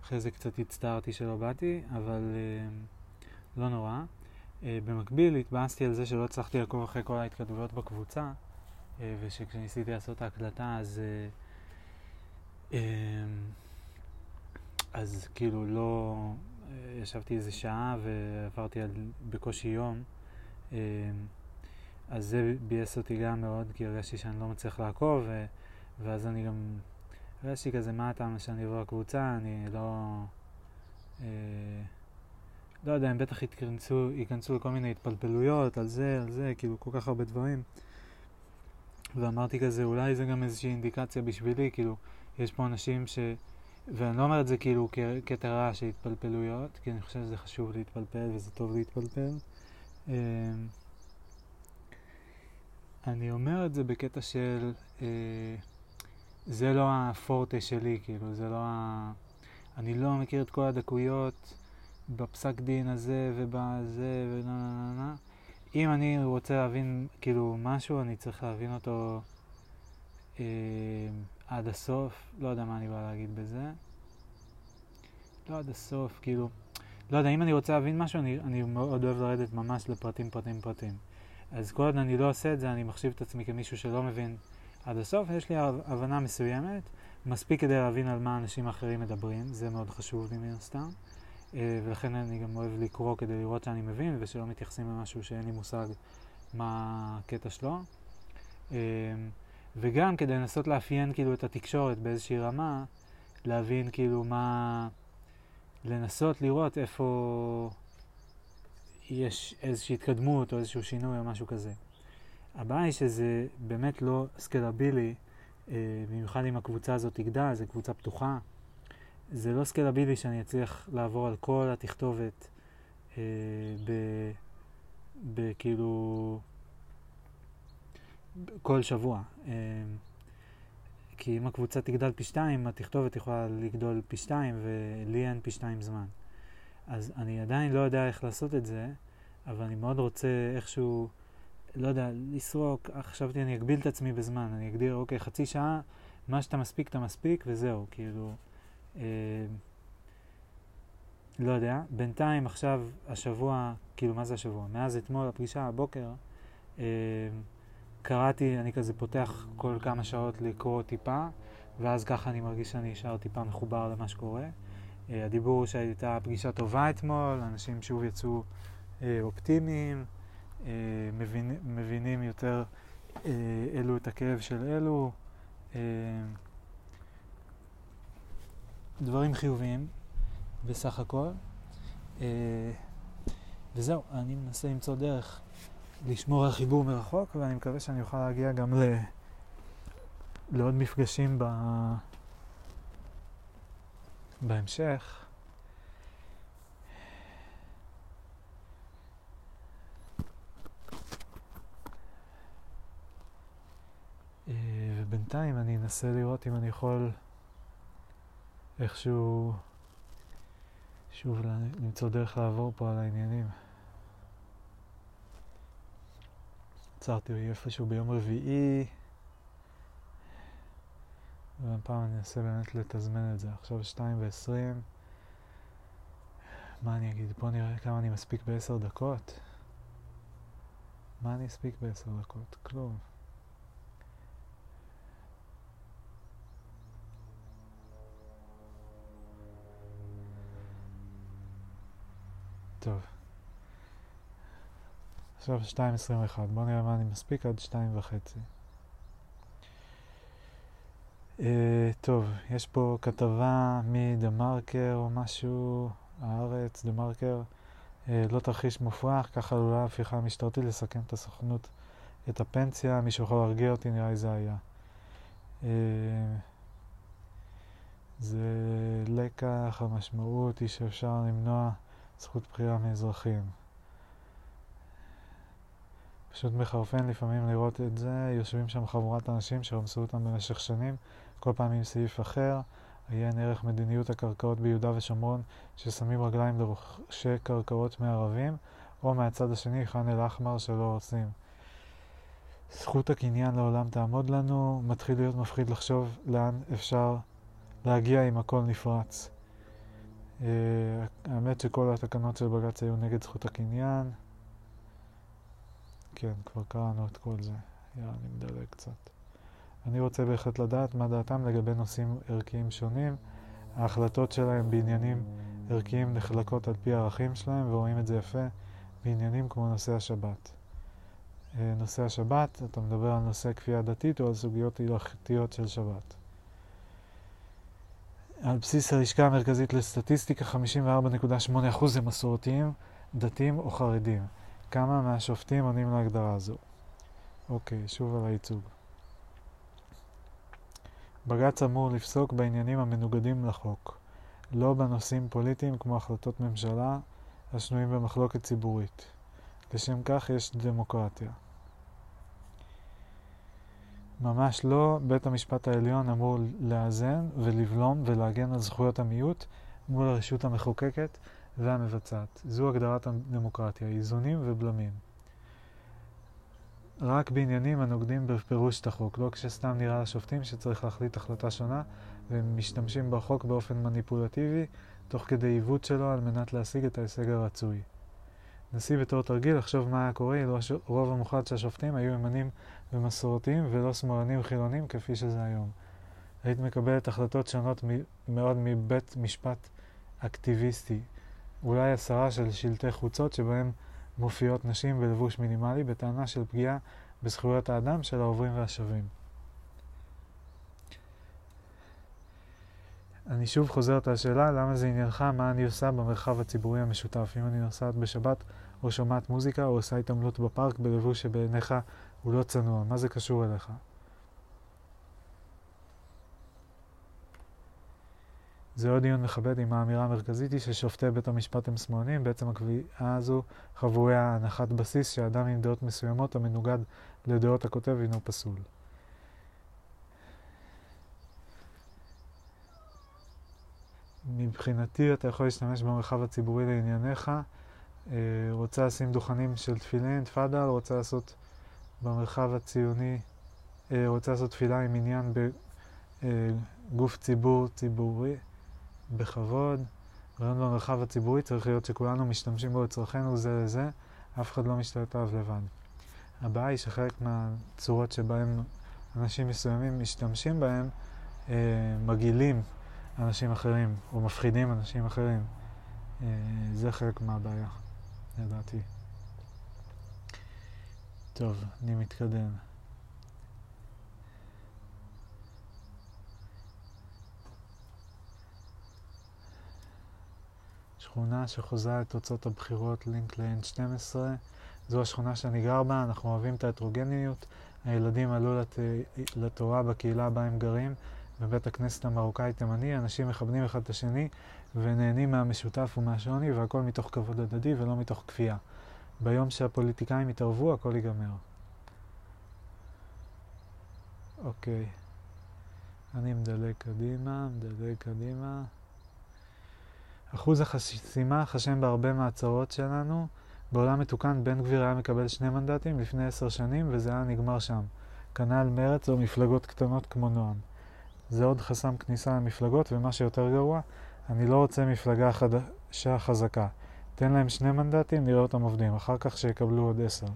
אחרי זה קצת הצטערתי שלא באתי, אבל אה, לא נורא. אה, במקביל התבאסתי על זה שלא הצלחתי לעקוב אחרי כל ההתכתבויות בקבוצה, ושכשניסיתי לעשות את ההקלטה אז... אז כאילו לא... ישבתי איזה שעה ועברתי על בקושי יום. אז זה ביאס אותי גם מאוד, כי הרגשתי שאני לא מצליח לעקוב, ו... ואז אני גם הרגשתי כזה, מה הטעם שאני אבוא לקבוצה, אני לא... אה, לא יודע, הם בטח ייכנסו, ייכנסו לכל מיני התפלפלויות על זה, על זה, כאילו כל כך הרבה דברים. ואמרתי כזה, אולי זה גם איזושהי אינדיקציה בשבילי, כאילו, יש פה אנשים ש... ואני לא אומר את זה כאילו כקטע רע של התפלפלויות, כי אני חושב שזה חשוב להתפלפל וזה טוב להתפלפל. אה, אני אומר את זה בקטע של, אה, זה לא הפורטה שלי, כאילו, זה לא ה... אני לא מכיר את כל הדקויות בפסק דין הזה ובזה ונה נה נה. אם אני רוצה להבין כאילו משהו, אני צריך להבין אותו אה, עד הסוף. לא יודע מה אני בא להגיד בזה. לא עד הסוף, כאילו... לא יודע, אם אני רוצה להבין משהו, אני, אני מאוד אוהב לרדת ממש לפרטים, פרטים, פרטים. אז כל עוד אני לא עושה את זה, אני מחשיב את עצמי כמישהו שלא מבין עד הסוף. יש לי הבנה מסוימת, מספיק כדי להבין על מה אנשים אחרים מדברים, זה מאוד חשוב לי מן הסתם. אה, ולכן אני גם אוהב לקרוא כדי לראות שאני מבין, ושלא מתייחסים למשהו שאין לי מושג מה הקטע שלו. אה, וגם כדי לנסות לאפיין כאילו את התקשורת באיזושהי רמה, להבין כאילו מה... לנסות לראות איפה יש איזושהי התקדמות או איזשהו שינוי או משהו כזה. הבעיה היא שזה באמת לא סקלבילי, אה, במיוחד אם הקבוצה הזאת תגדל, זו קבוצה פתוחה. זה לא סקלבילי שאני אצליח לעבור על כל התכתובת אה, בכאילו כל שבוע. אה, כי אם הקבוצה תגדל פי שתיים, התכתובת יכולה לגדול פי שתיים, ולי אין פי שתיים זמן. אז אני עדיין לא יודע איך לעשות את זה, אבל אני מאוד רוצה איכשהו, לא יודע, לסרוק, חשבתי אני אגביל את עצמי בזמן, אני אגדיר, אוקיי, חצי שעה, מה שאתה מספיק, אתה מספיק, וזהו, כאילו... אה, לא יודע, בינתיים עכשיו, השבוע, כאילו מה זה השבוע? מאז אתמול הפגישה, הבוקר, אה, קראתי, אני כזה פותח כל כמה שעות לקרוא טיפה, ואז ככה אני מרגיש שאני נשאר טיפה מחובר למה שקורה. אה, הדיבור הוא שהייתה פגישה טובה אתמול, אנשים שוב יצאו אה, אופטימיים, אה, מבין, מבינים יותר אלו את הכאב של אלו. דברים חיוביים בסך הכל. וזהו, אני מנסה למצוא דרך לשמור על חיבור מרחוק, ואני מקווה שאני אוכל להגיע גם ל... לעוד מפגשים ב... בהמשך. אה, ובינתיים אני אנסה לראות אם אני יכול איכשהו שוב למצוא דרך לעבור פה על העניינים. עצרתי איפשהו ביום רביעי, והפעם אני אנסה באמת לתזמן את זה. עכשיו שתיים ועשרים. מה אני אגיד? בוא נראה כמה אני מספיק בעשר דקות. מה אני אספיק בעשר דקות? כלום. טוב. עכשיו 2.21, בואו נראה מה אני מספיק עד 2.5. Uh, טוב, יש פה כתבה מדה מרקר או משהו, הארץ, דה מרקר, uh, לא תרחיש מופרך, ככה עלולה הפיכה משטרתית לסכן את הסוכנות, את הפנסיה, מישהו יכול להרגיע אותי, נראה לי זה היה. Uh, זה לקח, המשמעות היא שאפשר למנוע זכות בחירה מאזרחים. פשוט מחרפן לפעמים לראות את זה, יושבים שם חבורת אנשים שרמסו אותם במשך שנים, כל פעם עם סעיף אחר, עיין ערך מדיניות הקרקעות ביהודה ושומרון, ששמים רגליים לרוכשי קרקעות מערבים, או מהצד השני ח'אן אל-אחמר שלא עושים. זכות הקניין לעולם תעמוד לנו, מתחיל להיות מפחיד לחשוב לאן אפשר להגיע אם הכל נפרץ. Uh, האמת שכל התקנות של בג"ץ היו נגד זכות הקניין. כן, כבר קראנו את כל זה. יאללה, אני מדלג קצת. אני רוצה בהחלט לדעת מה דעתם לגבי נושאים ערכיים שונים. ההחלטות שלהם בעניינים ערכיים נחלקות על פי הערכים שלהם, ורואים את זה יפה בעניינים כמו נושא השבת. אה, נושא השבת, אתה מדבר על נושא כפייה דתית או על סוגיות הלכתיות של שבת. על בסיס הלשכה המרכזית לסטטיסטיקה, 54.8% הם מסורתיים, דתיים או חרדים. כמה מהשופטים עונים להגדרה הזו? אוקיי, שוב על הייצוג. בג"ץ אמור לפסוק בעניינים המנוגדים לחוק, לא בנושאים פוליטיים כמו החלטות ממשלה השנויים במחלוקת ציבורית. לשם כך יש דמוקרטיה. ממש לא. בית המשפט העליון אמור לאזן ולבלום ולהגן על זכויות המיעוט מול הרשות המחוקקת והמבצעת. זו הגדרת הדמוקרטיה, איזונים ובלמים. רק בעניינים הנוגדים בפירוש את החוק, לא כשסתם נראה לשופטים שצריך להחליט החלטה שונה והם משתמשים בחוק באופן מניפולטיבי תוך כדי עיוות שלו על מנת להשיג את ההישג הרצוי. נשיא בתור תרגיל לחשוב מה היה קורה אילו הרוב המוחלט של השופטים היו ימנים ומסורתיים ולא שמאלנים חילונים כפי שזה היום. היית מקבלת החלטות שונות מאוד מבית משפט אקטיביסטי, אולי עשרה של שלטי חוצות שבהם מופיעות נשים בלבוש מינימלי בטענה של פגיעה בזכויות האדם של העוברים והשבים. אני שוב חוזרת על השאלה למה זה עניינך מה אני עושה במרחב הציבורי המשותף. אם אני נוסעת בשבת או שומעת מוזיקה או עושה התעמלות בפארק בלבוש שבעיניך הוא לא צנוע, מה זה קשור אליך? זה עוד דיון מכבד עם האמירה המרכזית היא ששופטי בית המשפט הם שמאלנים. בעצם הקביעה הזו חבויה הנחת בסיס שאדם עם דעות מסוימות המנוגד לדעות הכותב הינו פסול. מבחינתי אתה יכול להשתמש במרחב הציבורי לענייניך. אה, רוצה לשים דוכנים של תפילין, תפאדל, רוצה לעשות במרחב הציוני, אה, רוצה לעשות תפילה עם עניין בגוף אה, ציבור ציבורי, בכבוד. רעיון במרחב הציבורי צריך להיות שכולנו משתמשים בו לצרכנו זה לזה, אף אחד לא משתלט עליו לבד. הבעיה היא שחלק מהצורות שבהן אנשים מסוימים משתמשים בהם אה, מגעילים אנשים אחרים, או מפחידים אנשים אחרים. אה, זה חלק מהבעיה, לדעתי. טוב, אני מתקדם. שכונה שחוזה את תוצאות הבחירות לינק ל-N12. זו השכונה שאני גר בה, אנחנו אוהבים את ההטרוגניות. הילדים עלו לת... לתורה בקהילה בה הם גרים, בבית הכנסת המרוקאי-תימני, אנשים מכבדים אחד את השני ונהנים מהמשותף ומהשוני, והכל מתוך כבוד הדדי ולא מתוך כפייה. ביום שהפוליטיקאים יתערבו, הכל ייגמר. אוקיי. אני מדלג קדימה, מדלג קדימה. אחוז החסימה חשם בהרבה מההצהרות שלנו. בעולם מתוקן בן גביר היה מקבל שני מנדטים לפני עשר שנים וזה היה נגמר שם. כנ"ל מרץ או מפלגות קטנות כמו נועם. זה עוד חסם כניסה למפלגות, ומה שיותר גרוע, אני לא רוצה מפלגה חדשה חזקה. תן להם שני מנדטים, נראה אותם עובדים, אחר כך שיקבלו עוד עשר.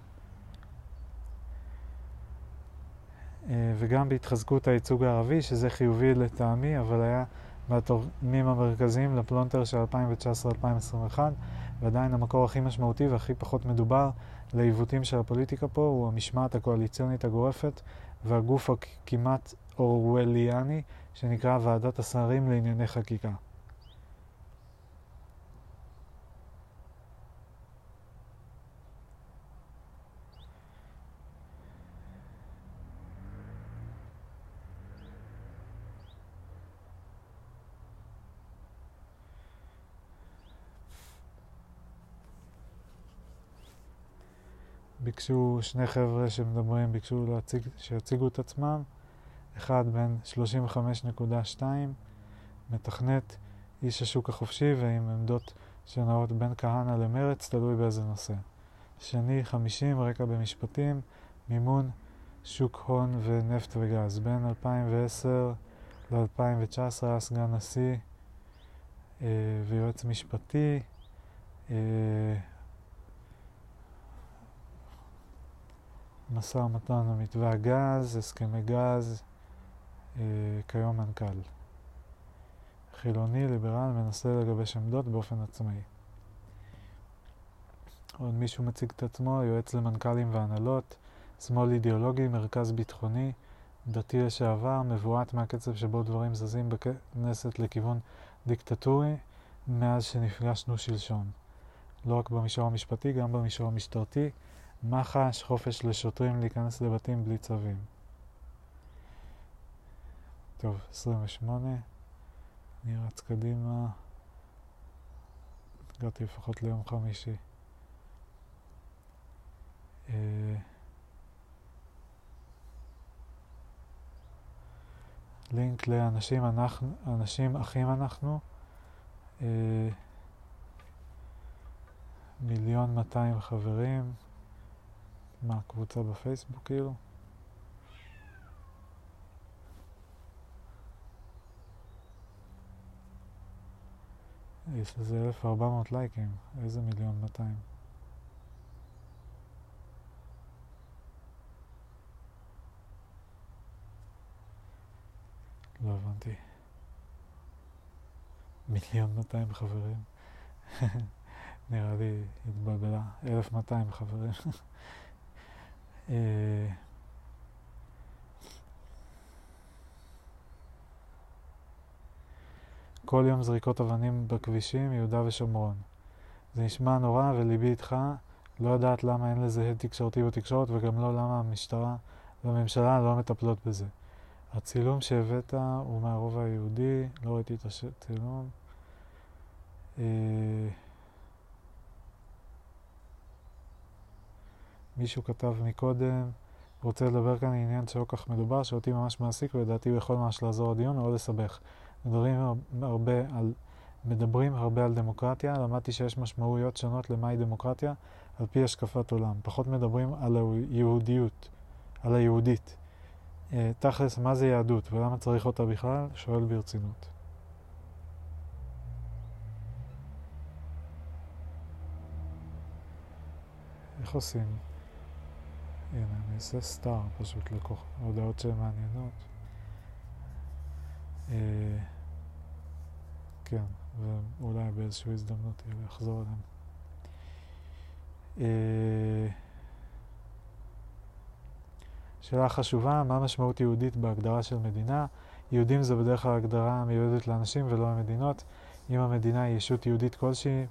אה, וגם בהתחזקות הייצוג הערבי, שזה חיובי לטעמי, אבל היה מהתורמים המרכזיים לפלונטר של 2019-2021, ועדיין המקור הכי משמעותי והכי פחות מדובר לעיוותים של הפוליטיקה פה הוא המשמעת הקואליציונית הגורפת והגוף הכמעט אורווליאני שנקרא ועדת השרים לענייני חקיקה. ביקשו שני חבר'ה שמדברים, ביקשו להציג, שיציגו את עצמם. אחד בן 35.2, מתכנת, איש השוק החופשי ועם עמדות שנעות בין כהנא למרץ, תלוי באיזה נושא. שני, 50, רקע במשפטים, מימון, שוק הון ונפט וגז. בין 2010 ל-2019 היה סגן נשיא אה, ויועץ משפטי. אה, משא ומתן על הגז, הסכמי גז, אה, כיום מנכ"ל. חילוני, ליברל, מנסה לגבש עמדות באופן עצמאי. עוד מישהו מציג את עצמו, יועץ למנכ"לים והנהלות, שמאל אידיאולוגי, מרכז ביטחוני, דתי לשעבר, מבועת מהקצב שבו דברים זזים בכנסת לכיוון דיקטטורי מאז שנפגשנו שלשום. לא רק במישור המשפטי, גם במישור המשטרתי. מח"ש, חופש לשוטרים להיכנס לבתים בלי צווים. טוב, 28. אני רץ קדימה. הגעתי לפחות ליום חמישי. אה, לינק לאנשים אנחנו, אנשים אחים אנחנו, אה, מיליון 200 חברים, מה, קבוצה בפייסבוק כאילו? יש לזה 1400 לייקים, איזה מיליון 200? לא הבנתי. מיליון 200 חברים. נראה לי התבלבלה. 1200 חברים. אה, כל יום זריקות אבנים בכבישים, יהודה ושומרון. זה נשמע נורא וליבי איתך, לא יודעת למה אין לזה הד תקשורתי בתקשורת וגם לא למה המשטרה והממשלה לא מטפלות בזה. הצילום שהבאת הוא מהרובע היהודי, לא ראיתי את הצילום. אה, מישהו כתב מקודם, רוצה לדבר כאן עניין שלא כך מדובר, שאותי ממש מעסיק ולדעתי הוא יכול ממש לעזור לדיון או לסבך. מדברים הרבה על, מדברים הרבה על דמוקרטיה, למדתי שיש משמעויות שונות למהי דמוקרטיה על פי השקפת עולם. פחות מדברים על היהודיות, על היהודית. אה, תכלס, מה זה יהדות ולמה צריך אותה בכלל? שואל ברצינות. איך עושים? הנה, אני אעשה סטאר פשוט לקוח, הודעות שהן מעניינות. אה, כן, ואולי באיזושהי הזדמנות יהיה לחזור אליהם. אה, שאלה חשובה, מה משמעות יהודית בהגדרה של מדינה? יהודים זה בדרך כלל הגדרה המיועדת לאנשים ולא למדינות. אם המדינה היא ישות יהודית כלשהי,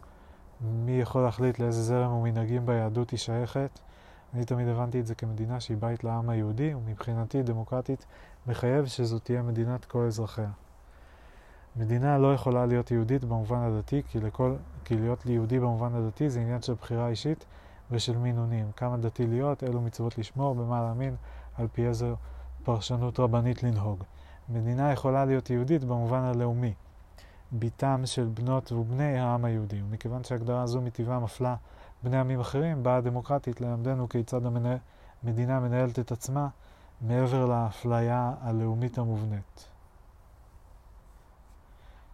מי יכול להחליט לאיזה זרם ומנהגים ביהדות היא שייכת? אני תמיד הבנתי את זה כמדינה שהיא בית לעם היהודי, ומבחינתי דמוקרטית מחייב שזו תהיה מדינת כל אזרחיה. מדינה לא יכולה להיות יהודית במובן הדתי, כי, לכל, כי להיות יהודי במובן הדתי זה עניין של בחירה אישית ושל מינונים. כמה דתי להיות, אילו מצוות לשמור, במה להאמין, על פי איזו פרשנות רבנית לנהוג. מדינה יכולה להיות יהודית במובן הלאומי, ביתם של בנות ובני העם היהודי, ומכיוון שהגדרה זו מטבעה מפלה בני עמים אחרים, באה הדמוקרטית ללמדנו כיצד המדינה מנהלת את עצמה מעבר לאפליה הלאומית המובנית.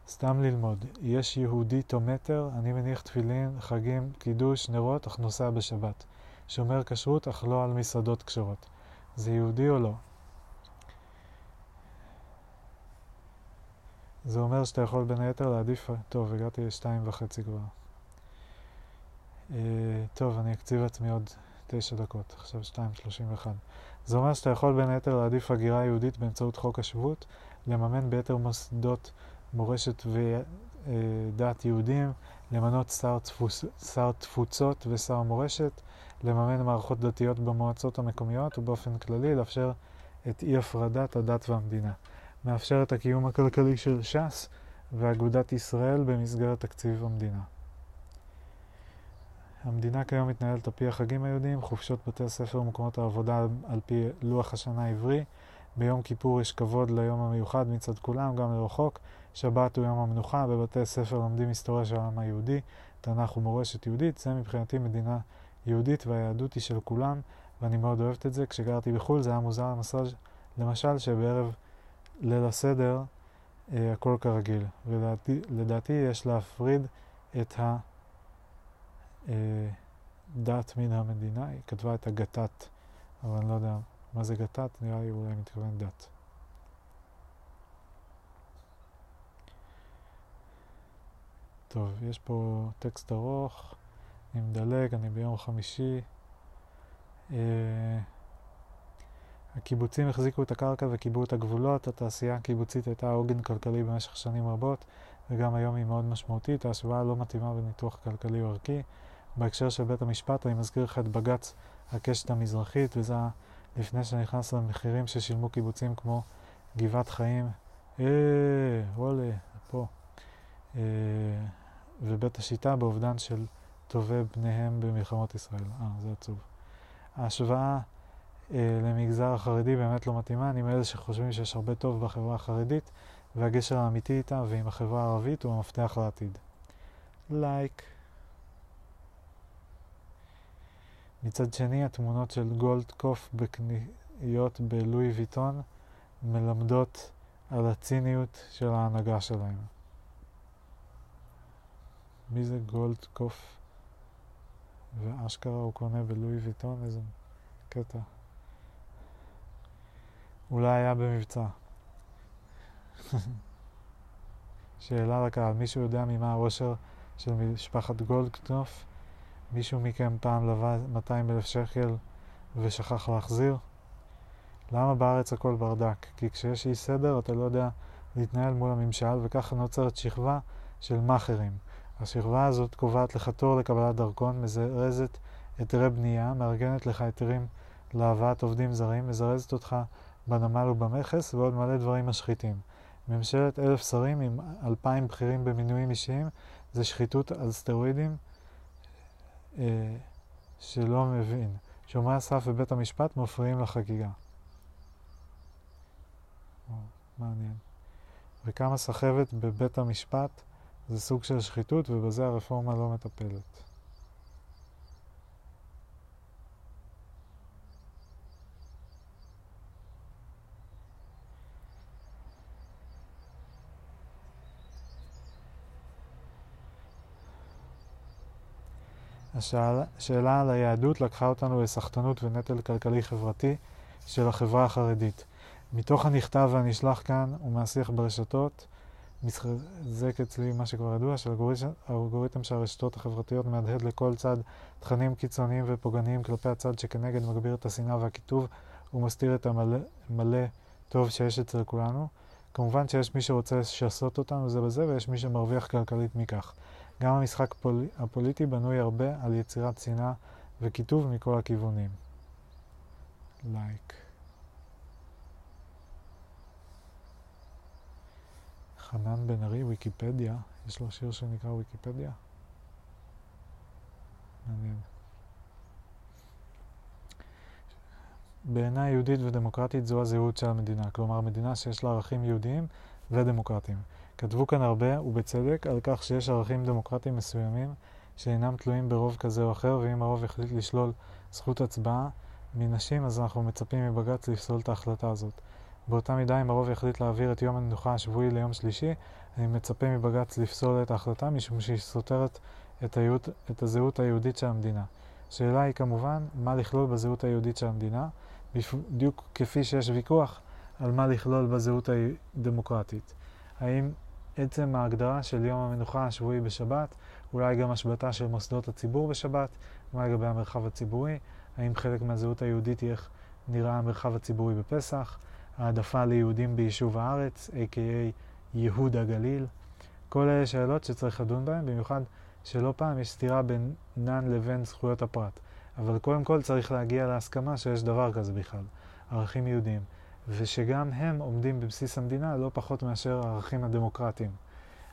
סתם ללמוד, יש יהודי טומטר, אני מניח תפילין, חגים, קידוש, נרות, אך נוסע בשבת. שומר כשרות, אך לא על מסעדות כשרות. זה יהודי או לא? זה אומר שאתה יכול בין היתר להעדיף... טוב, הגעתי לשתיים וחצי כבר. Uh, טוב, אני אקציב לעצמי עוד תשע דקות, עכשיו שתיים שלושים ואחד. זה אומר שאתה יכול בין היתר להעדיף הגירה יהודית באמצעות חוק השבות, לממן ביתר מוסדות מורשת ודת יהודים, למנות שר, תפוס, שר תפוצות ושר מורשת, לממן מערכות דתיות במועצות המקומיות ובאופן כללי לאפשר את אי הפרדת הדת והמדינה. מאפשר את הקיום הכלכלי של ש"ס ואגודת ישראל במסגרת תקציב המדינה. המדינה כיום מתנהלת על פי החגים היהודיים, חופשות בתי הספר ומקומות העבודה על פי לוח השנה העברי. ביום כיפור יש כבוד ליום המיוחד מצד כולם, גם לרחוק. שבת הוא יום המנוחה, בבתי הספר לומדים היסטוריה של העם היהודי, תנ"ך ומורשת יהודית. זה מבחינתי מדינה יהודית והיהדות היא של כולם, ואני מאוד אוהבת את זה. כשגרתי בחו"ל זה היה מוזר למשל, למשל שבערב ליל הסדר אה, הכל כרגיל. ולדעתי יש להפריד את ה... אה, דת מן המדינה, היא כתבה את הגתת, אבל אני לא יודע מה זה גתת, נראה לי אולי מתכוון דת. טוב, יש פה טקסט ארוך, אני מדלג, אני ביום חמישי. Uh, הקיבוצים החזיקו את הקרקע וקיבעו את הגבולות, התעשייה הקיבוצית הייתה עוגן כלכלי במשך שנים רבות, וגם היום היא מאוד משמעותית, ההשוואה לא מתאימה בניתוח כלכלי או ערכי. בהקשר של בית המשפט, אני מזכיר לך את בג"ץ הקשת המזרחית, וזה לפני שנכנס למחירים ששילמו קיבוצים כמו גבעת חיים, אה, וואלה, פה. אה, ובית השיטה באובדן של טובי בניהם במלחמות ישראל. אה, זה עצוב. ההשוואה אה, למגזר החרדי באמת לא מתאימה. אני מאלה שחושבים שיש הרבה טוב בחברה החרדית, והגשר האמיתי איתה ועם החברה הערבית הוא המפתח לעתיד. לייק. Like. מצד שני, התמונות של גולדקוף בקניות בלואי ויטון מלמדות על הציניות של ההנהגה שלהם. מי זה גולדקוף? ואשכרה הוא קונה בלואי ויטון? איזה קטע. אולי היה במבצע. שאלה לקהל, מישהו יודע ממה העושר של משפחת גולדקנופ? מישהו מכם פעם לווה 200 אלף שקל ושכח להחזיר? למה בארץ הכל ברדק? כי כשיש אי סדר אתה לא יודע להתנהל מול הממשל וככה נוצרת שכבה של מאכערים. השכבה הזאת קובעת לך תור לקבלת דרכון, מזרזת היתרי בנייה, מארגנת לך היתרים להבאת עובדים זרים, מזרזת אותך בנמל ובמכס ועוד מלא דברים משחיתים. ממשלת אלף שרים עם אלפיים בכירים במינויים אישיים זה שחיתות על סטרואידים אה, שלא מבין. שומרי הסף בבית המשפט מפריעים לחגיגה. או, מעניין. וכמה סחבת בבית המשפט זה סוג של שחיתות ובזה הרפורמה לא מטפלת. השאלה על היהדות לקחה אותנו לסחטנות ונטל כלכלי-חברתי של החברה החרדית. מתוך הנכתב והנשלח כאן ומהשיח ברשתות, מתחזק אצלי מה שכבר ידוע, שהאלגוריתם של הרשתות החברתיות מהדהד לכל צד תכנים קיצוניים ופוגעניים כלפי הצד שכנגד מגביר את השנאה והקיטוב ומסתיר את המלא טוב שיש אצל כולנו. כמובן שיש מי שרוצה לשסות אותנו זה בזה ויש מי שמרוויח כלכלית מכך. גם המשחק פול... הפוליטי בנוי הרבה על יצירת שנאה וקיטוב מכל הכיוונים. לייק. Like. חנן בן ארי, ויקיפדיה, יש לו שיר שנקרא ויקיפדיה? מעניין. בעיניי יהודית ודמוקרטית זו הזהות של המדינה, כלומר מדינה שיש לה ערכים יהודיים ודמוקרטיים. כתבו כאן הרבה, ובצדק, על כך שיש ערכים דמוקרטיים מסוימים שאינם תלויים ברוב כזה או אחר, ואם הרוב יחליט לשלול זכות הצבעה מנשים, אז אנחנו מצפים מבג"ץ לפסול את ההחלטה הזאת. באותה מידה, אם הרוב יחליט להעביר את יום המנוחה השבועי ליום שלישי, אני מצפה מבג"ץ לפסול את ההחלטה משום שהיא סותרת את, היהוד, את הזהות היהודית של המדינה. השאלה היא כמובן, מה לכלול בזהות היהודית של המדינה, בדיוק כפי שיש ויכוח על מה לכלול בזהות הדמוקרטית. האם עצם ההגדרה של יום המנוחה השבועי בשבת, אולי גם השבתה של מוסדות הציבור בשבת, מה לגבי המרחב הציבורי, האם חלק מהזהות היהודית היא איך נראה המרחב הציבורי בפסח, העדפה ליהודים ביישוב הארץ, a.k.a ייהוד הגליל. כל אלה שאלות שצריך לדון בהן, במיוחד שלא פעם יש סתירה בינן לבין זכויות הפרט. אבל קודם כל צריך להגיע להסכמה שיש דבר כזה בכלל, ערכים יהודיים. ושגם הם עומדים בבסיס המדינה לא פחות מאשר הערכים הדמוקרטיים.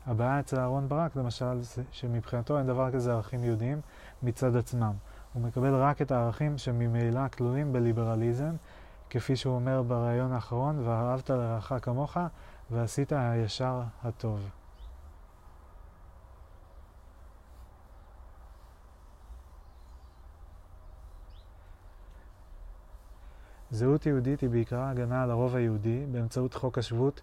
הבעיה אצל אהרן ברק, למשל, זה שמבחינתו אין דבר כזה ערכים יהודיים מצד עצמם. הוא מקבל רק את הערכים שממילא כלולים בליברליזם, כפי שהוא אומר בריאיון האחרון, ואהבת לרעך כמוך, ועשית הישר הטוב. זהות יהודית היא בעיקרה הגנה על הרוב היהודי באמצעות חוק השבות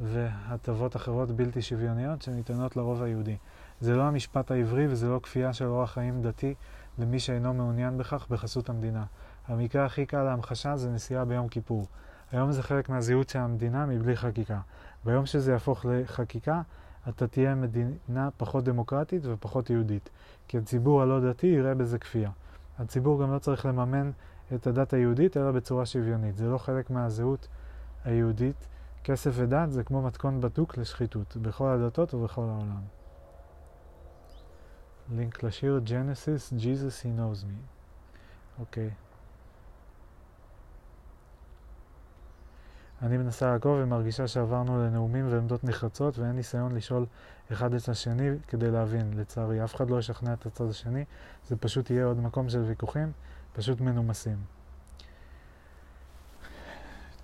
והטבות אחרות בלתי שוויוניות שניתנות לרוב היהודי. זה לא המשפט העברי וזה לא כפייה של אורח חיים דתי למי שאינו מעוניין בכך בחסות המדינה. המקרה הכי קל להמחשה זה נסיעה ביום כיפור. היום זה חלק מהזהות של המדינה מבלי חקיקה. ביום שזה יהפוך לחקיקה, אתה תהיה מדינה פחות דמוקרטית ופחות יהודית. כי הציבור הלא דתי יראה בזה כפייה. הציבור גם לא צריך לממן את הדת היהודית, אלא בצורה שוויונית. זה לא חלק מהזהות היהודית. כסף ודת זה כמו מתכון בדוק לשחיתות, בכל הדתות ובכל העולם. לינק לשיר Genesis, Jesus He Knows Me. אוקיי. אני מנסה לעקוב ומרגישה שעברנו לנאומים ועמדות נחרצות ואין ניסיון לשאול אחד את השני כדי להבין. לצערי, אף אחד לא ישכנע את הצד השני, זה פשוט יהיה עוד מקום של ויכוחים. פשוט מנומסים.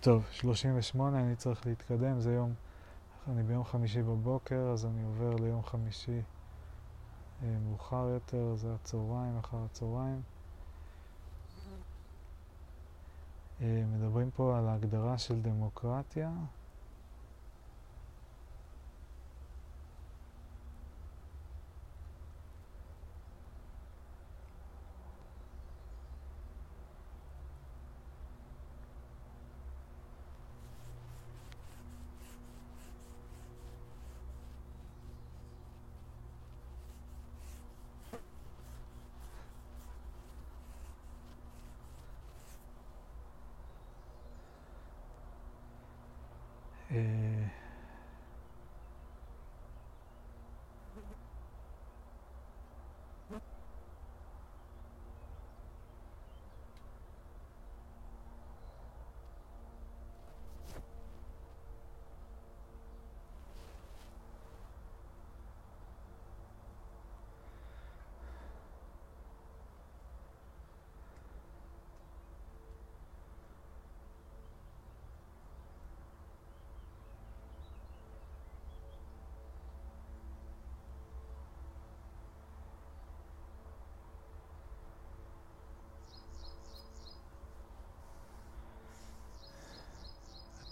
טוב, 38, אני צריך להתקדם, זה יום, אני ביום חמישי בבוקר, אז אני עובר ליום חמישי אה, מאוחר יותר, זה הצהריים, אחר הצהריים. אה, מדברים פה על ההגדרה של דמוקרטיה.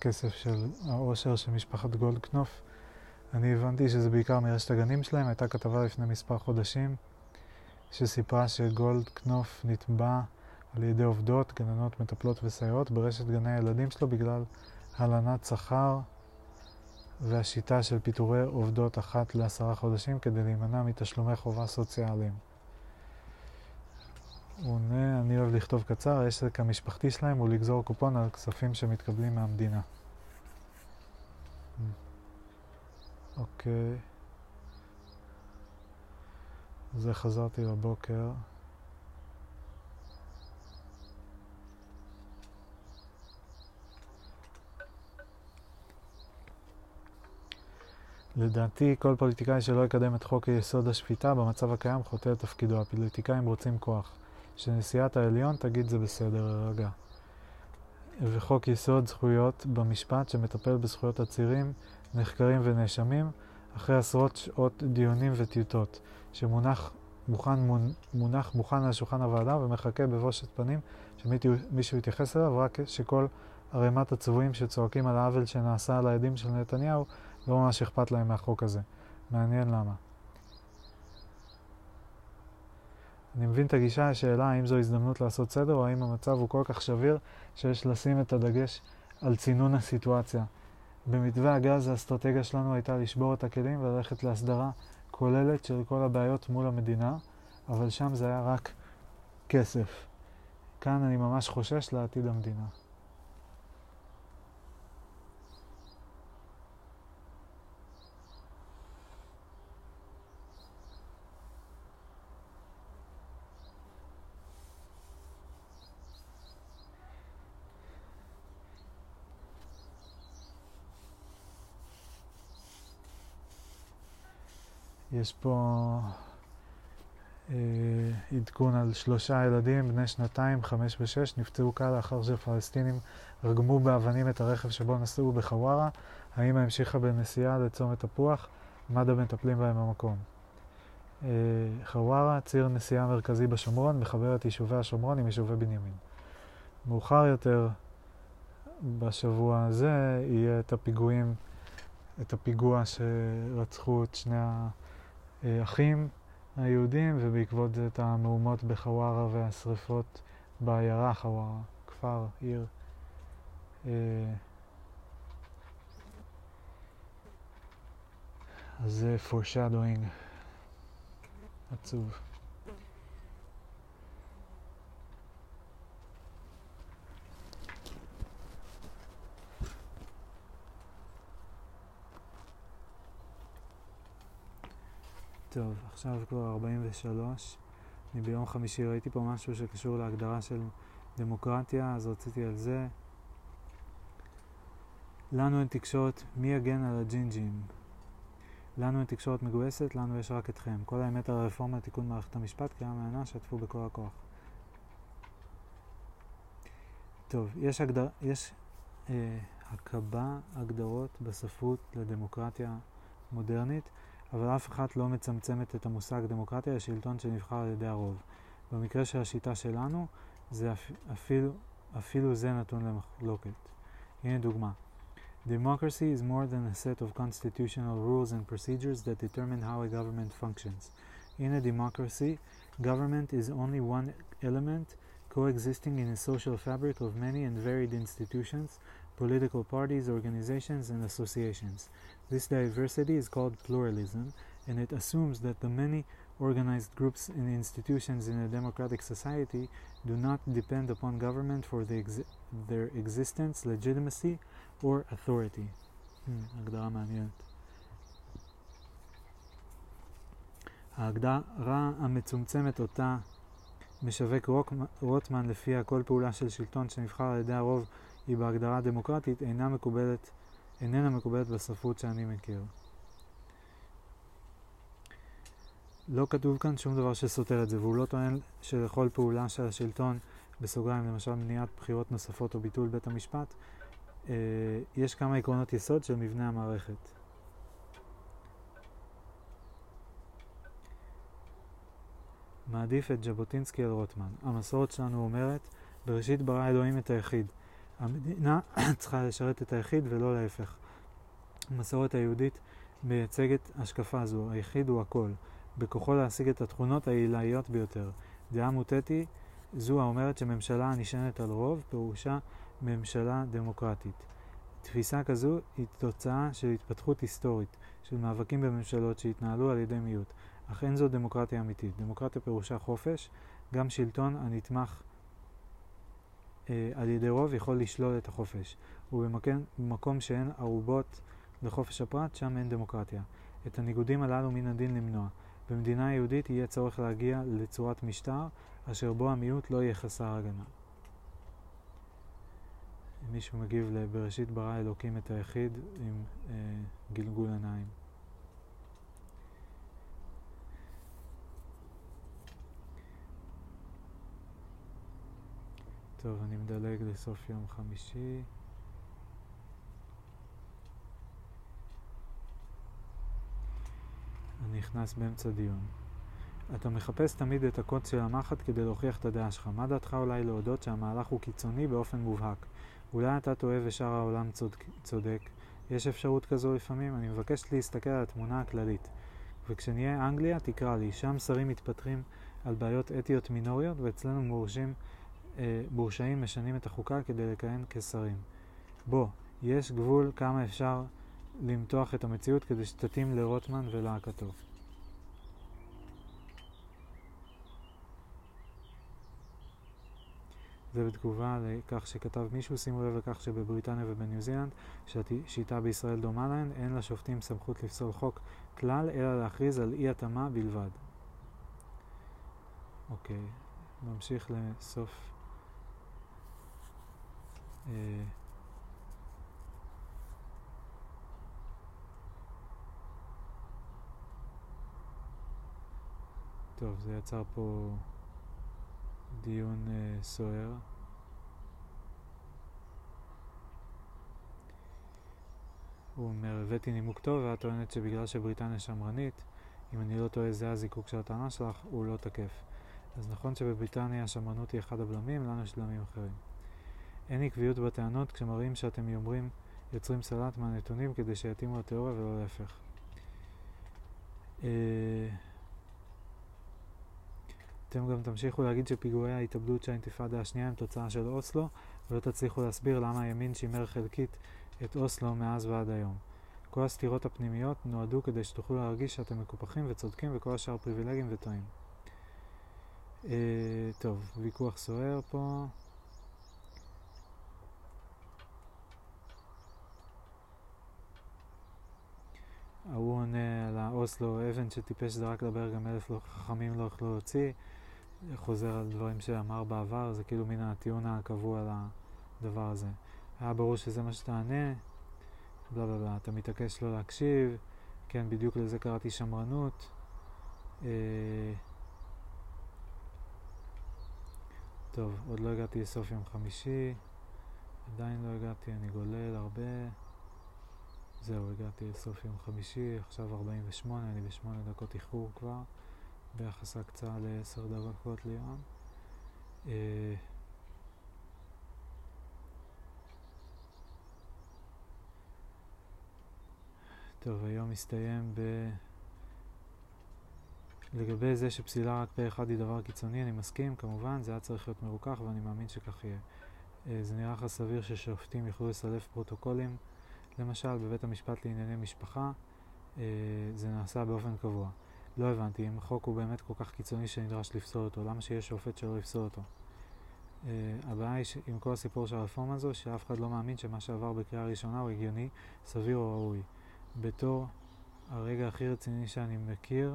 הכסף של העושר של משפחת גולדקנופ. אני הבנתי שזה בעיקר מרשת הגנים שלהם. הייתה כתבה לפני מספר חודשים שסיפרה שגולדקנופ נתבע על ידי עובדות, גננות, מטפלות וסייעות ברשת גני הילדים שלו בגלל הלנת שכר והשיטה של פיטורי עובדות אחת לעשרה חודשים כדי להימנע מתשלומי חובה סוציאליים. הוא עונה, אני אוהב לכתוב קצר, העסק המשפחתי שלהם הוא לגזור קופון על כספים שמתקבלים מהמדינה. אוקיי. זה חזרתי לבוקר. לדעתי, כל פוליטיקאי שלא יקדם את חוק יסוד השפיטה במצב הקיים חוטא את תפקידו. הפוליטיקאים רוצים כוח. שנשיאת העליון תגיד זה בסדר, רגע. וחוק יסוד זכויות במשפט שמטפל בזכויות עצירים, נחקרים ונאשמים, אחרי עשרות שעות דיונים וטיוטות, שמונח מוכן, מונח מוכן על שולחן הוועדה ומחכה בבושת פנים שמישהו יתייחס אליו, רק שכל ערימת הצבועים שצועקים על העוול שנעשה על העדים של נתניהו, לא ממש אכפת להם מהחוק הזה. מעניין למה. אני מבין את הגישה, השאלה האם זו הזדמנות לעשות סדר, או האם המצב הוא כל כך שביר שיש לשים את הדגש על צינון הסיטואציה. במתווה הגז האסטרטגיה שלנו הייתה לשבור את הכלים וללכת להסדרה כוללת של כל הבעיות מול המדינה, אבל שם זה היה רק כסף. כאן אני ממש חושש לעתיד המדינה. יש פה אה, עדכון על שלושה ילדים, בני שנתיים, חמש ושש, נפצעו קל לאחר שפלסטינים רגמו באבנים את הרכב שבו נסעו בחווארה. האמא המשיכה בנסיעה לצומת תפוח, מד"א מטפלים בהם במקום. אה, חווארה, ציר נסיעה מרכזי בשומרון, מחבר את יישובי השומרון עם יישובי בנימין. מאוחר יותר בשבוע הזה יהיה את הפיגועים, את הפיגוע שרצחו את שני ה... האחים היהודים, ובעקבות זה את המהומות בחווארה והשריפות בעיירה חווארה, כפר, עיר. אה, אז זה foreshadowing עצוב. טוב, עכשיו כבר 43. אני ביום חמישי ראיתי פה משהו שקשור להגדרה של דמוקרטיה, אז רציתי על זה. לנו אין תקשורת, מי יגן על הג'ינג'ים? לנו אין תקשורת מגויסת, לנו יש רק אתכם. כל האמת על הרפורמה לתיקון מערכת המשפט, קריאה מעיינה, שתפו בכל הכוח. טוב, יש הגדרה, יש אה, הקבה הגדרות בספרות לדמוקרטיה מודרנית, אבל אף אחת לא מצמצמת את המושג דמוקרטיה לשלטון שנבחר על ידי הרוב. במקרה של השיטה שלנו, זה אפילו, אפילו זה נתון למחלוקת. הנה דוגמה. Democracy is more than a set of constitutional rules and procedures that determine how a government functions. In a democracy, government is only one element coexisting in a social fabric of many and varied institutions, political parties, organizations, and associations. This diversity is called pluralism, and it assumes that the many organized groups and institutions in a democratic society do not depend upon government for the exi their existence, legitimacy, or authority. Hmm, הגדרה מעניינת. ההגדרה המצומצמת אותה משווק רוטמן לפיה כל פעולה של שלטון שנבחר על ידי הרוב היא בהגדרה דמוקרטית אינה מקובלת, איננה מקובלת בספרות שאני מכיר. לא כתוב כאן שום דבר שסותר את זה, והוא לא טוען שלכל פעולה של השלטון, בסוגריים, למשל מניעת בחירות נוספות או ביטול בית המשפט, אה, יש כמה עקרונות יסוד של מבנה המערכת. מעדיף את ז'בוטינסקי על רוטמן. המסורת שלנו אומרת, בראשית ברא אלוהים את היחיד. המדינה צריכה לשרת את היחיד ולא להפך. המסורת היהודית מייצגת השקפה זו, היחיד הוא הכל, בכוחו להשיג את התכונות העילאיות ביותר. דעה מוטטת היא זו האומרת שממשלה הנשענת על רוב, פירושה ממשלה דמוקרטית. תפיסה כזו היא תוצאה של התפתחות היסטורית, של מאבקים בממשלות שהתנהלו על ידי מיעוט. אך אין זו דמוקרטיה אמיתית. דמוקרטיה פירושה חופש, גם שלטון הנתמך על ידי רוב יכול לשלול את החופש. ובמקום שאין ערובות לחופש הפרט, שם אין דמוקרטיה. את הניגודים הללו מן הדין למנוע. במדינה יהודית יהיה צורך להגיע לצורת משטר, אשר בו המיעוט לא יהיה חסר הגנה. מישהו מגיב ל"בראשית ברא אלוקים את היחיד" עם אה, גלגול עיניים. טוב, אני מדלג לסוף יום חמישי. אני נכנס באמצע דיון. אתה מחפש תמיד את הקוד של המחט כדי להוכיח את הדעה שלך. מה דעתך אולי להודות שהמהלך הוא קיצוני באופן מובהק? אולי אתה טועה ושאר העולם צוד... צודק? יש אפשרות כזו לפעמים? אני מבקש להסתכל על התמונה הכללית. וכשנהיה אנגליה, תקרא לי. שם שרים מתפטרים על בעיות אתיות מינוריות, ואצלנו מורשים אה, מורשעים משנים את החוקה כדי לכהן כשרים. בוא, יש גבול כמה אפשר למתוח את המציאות כדי שתתאים לרוטמן ולהקתו. זה בתגובה לכך שכתב מישהו, שימו לב לכך שבבריטניה ובניו זילנד, שהשיטה בישראל דומה להן, אין לשופטים סמכות לפסול חוק כלל, אלא להכריז על אי התאמה בלבד. אוקיי, נמשיך לסוף טוב, זה יצר פה דיון uh, סוער. הוא אומר, הבאתי נימוק טוב, ואת טוענת שבגלל שבריטניה שמרנית, אם אני לא טועה זה הזיקוק של הטענה שלך, הוא לא תקף. אז נכון שבבריטניה השמרנות היא אחד הבלמים, לנו יש בלמים אחרים. אין עקביות בטענות כשמראים שאתם אומרים יוצרים סלט מהנתונים כדי שיתאימו לתיאוריה ולא להפך. אה, אתם גם תמשיכו להגיד שפיגועי ההתאבדות של האינתיפאדה השנייה הם תוצאה של אוסלו, ולא תצליחו להסביר למה הימין שימר חלקית את אוסלו מאז ועד היום. כל הסתירות הפנימיות נועדו כדי שתוכלו להרגיש שאתם מקופחים וצודקים וכל השאר פריבילגיים וטועים. אה, טוב, ויכוח סוער פה. ההוא עונה על האוסלו, אבן שטיפש זרק לברגם אלף לא חכמים לא יכלו להוציא, חוזר על דברים שאמר בעבר, זה כאילו מן הטיעון הקבוע לדבר הזה. היה ברור שזה מה שתענה, בלה בלה בלה, אתה מתעקש לא להקשיב, כן, בדיוק לזה קראתי שמרנות. אה... טוב, עוד לא הגעתי לסוף יום חמישי. עדיין לא הגעתי, אני גולל הרבה. זהו, הגעתי לסוף יום חמישי, עכשיו 48, אני בשמונה דקות איחור כבר, ביחס הקצאה לעשר דקות ליום. אה, טוב, היום מסתיים ב... לגבי זה שפסילה רק פה אחד היא דבר קיצוני, אני מסכים, כמובן, זה היה צריך להיות מרוכך ואני מאמין שכך יהיה. אה, זה נראה לך סביר ששופטים יוכלו לסלף פרוטוקולים, למשל בבית המשפט לענייני משפחה, אה, זה נעשה באופן קבוע. לא הבנתי, אם החוק הוא באמת כל כך קיצוני שנדרש לפסול אותו, למה שיש שופט שלא יפסול אותו? Uh, הבעיה היא עם כל הסיפור של הרפורמה הזו, שאף אחד לא מאמין שמה שעבר בקריאה ראשונה הוא הגיוני, סביר או ראוי. בתור הרגע הכי רציני שאני מכיר,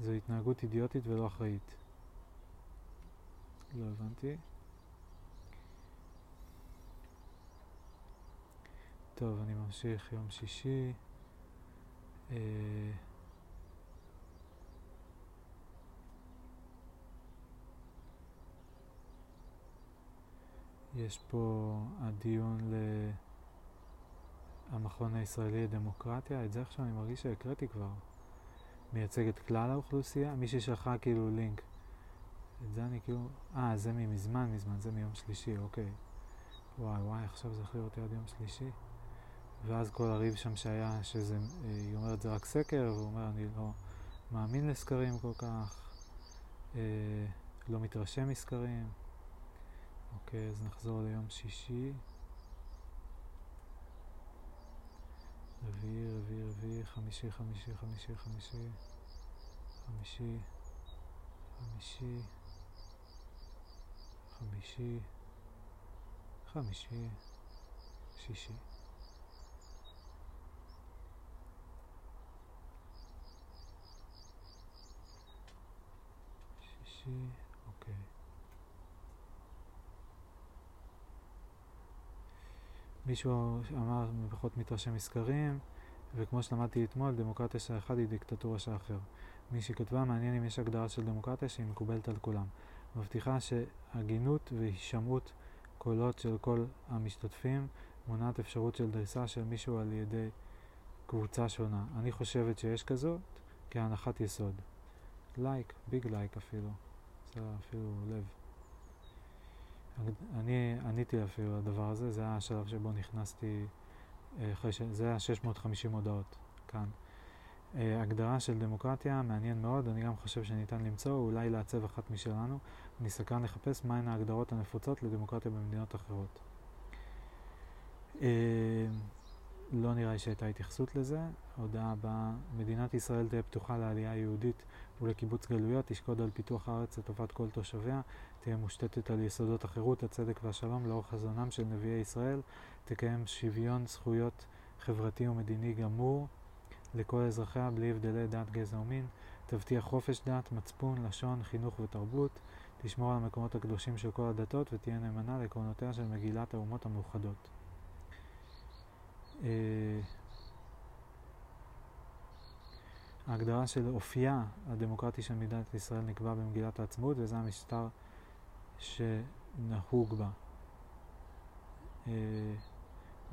זו התנהגות אידיוטית ולא אחראית. לא הבנתי. טוב, אני ממשיך יום שישי. אה, יש פה הדיון למכון הישראלי לדמוקרטיה, את זה עכשיו אני מרגיש שהקראתי כבר. מייצג את כלל האוכלוסייה? מישהי שלחה כאילו לינק. את זה אני כאילו... אה, זה ממזמן, מזמן, זה מיום שלישי, אוקיי. וואי וואי, עכשיו יכול להיות עד יום שלישי. ואז כל הריב שם שהיה, שזה, אה, היא אומרת זה רק סקר, והוא אומר אני לא מאמין לסקרים כל כך, אה, לא מתרשם מסקרים. אוקיי, אז נחזור ליום שישי. רביעי, רביעי, רביעי, חמישי, חמישי, חמישי, חמישי, חמישי, חמישי, חמישי, חמישי, שישי. שישי, אוקיי. מישהו אמר, פחות מתרשם מסקרים, וכמו שלמדתי אתמול, דמוקרטיה של אחד היא דיקטטורה של אחר. מי שכתבה, מעניין אם יש הגדרה של דמוקרטיה שהיא מקובלת על כולם. מבטיחה שהגינות והישמעות קולות של כל המשתתפים מונעת אפשרות של דריסה של מישהו על ידי קבוצה שונה. אני חושבת שיש כזאת כהנחת יסוד. לייק, big like אפילו. זה אפילו לב. אני עניתי אפילו לדבר הזה, זה היה השלב שבו נכנסתי, אה. זה היה 650 הודעות כאן. אה, הגדרה של דמוקרטיה, מעניין מאוד, אני גם חושב שניתן למצוא, אולי לעצב אחת משלנו. אני סקרן לחפש מהן ההגדרות הנפוצות לדמוקרטיה במדינות אחרות. אה, לא נראה לי שהייתה התייחסות לזה. ההודעה הבאה, מדינת ישראל תהיה פתוחה לעלייה יהודית ולקיבוץ גלויות, תשקוד על פיתוח הארץ לטובת כל תושביה, תהיה מושתתת על יסודות החירות, הצדק והשלום לאור חזונם של נביאי ישראל, תקיים שוויון זכויות חברתי ומדיני גמור לכל אזרחיה בלי הבדלי דת, גזע ומין, תבטיח חופש דת, מצפון, לשון, חינוך ותרבות, תשמור על המקומות הקדושים של כל הדתות ותהיה נאמנה לעקרונותיה של מגילת האומות המאוחדות. אה, ההגדרה של אופייה הדמוקרטי של מדינת ישראל נקבע במגילת העצמאות וזה המשטר שנהוג בה. אה,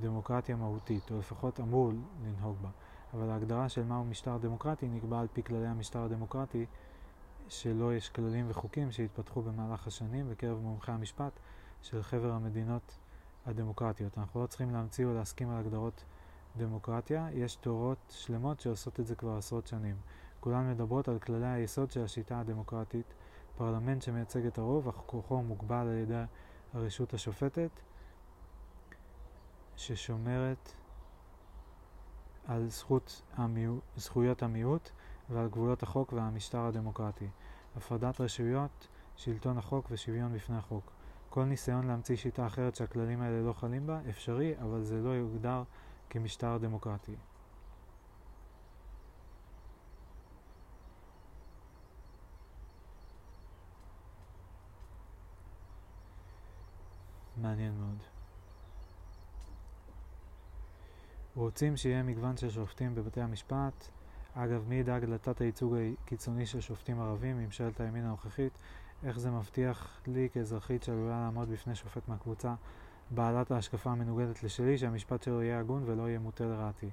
דמוקרטיה מהותית, או לפחות אמור לנהוג בה. אבל ההגדרה של מהו משטר דמוקרטי נקבע על פי כללי המשטר הדמוקרטי, שלו יש כללים וחוקים שהתפתחו במהלך השנים בקרב מומחי המשפט של חבר המדינות הדמוקרטיות. אנחנו לא צריכים להמציא או להסכים על הגדרות דמוקרטיה, יש תורות שלמות שעושות את זה כבר עשרות שנים. כולן מדברות על כללי היסוד של השיטה הדמוקרטית, פרלמנט שמייצג את הרוב, אך כוחו מוגבל על ידי הרשות השופטת, ששומרת על זכות המיעוט, זכויות המיעוט ועל גבולות החוק והמשטר הדמוקרטי. הפרדת רשויות, שלטון החוק ושוויון בפני החוק. כל ניסיון להמציא שיטה אחרת שהכללים האלה לא חלים בה אפשרי, אבל זה לא יוגדר כמשטר דמוקרטי. מעניין מאוד. רוצים שיהיה מגוון של שופטים בבתי המשפט. אגב, מי ידאג לתת הייצוג הקיצוני של שופטים ערבים מממשלת הימין הנוכחית? איך זה מבטיח לי כאזרחית שעלולה לעמוד בפני שופט מהקבוצה בעלת ההשקפה המנוגדת לשלי, שהמשפט שלו יהיה הגון ולא יהיה מוטה לרעתי.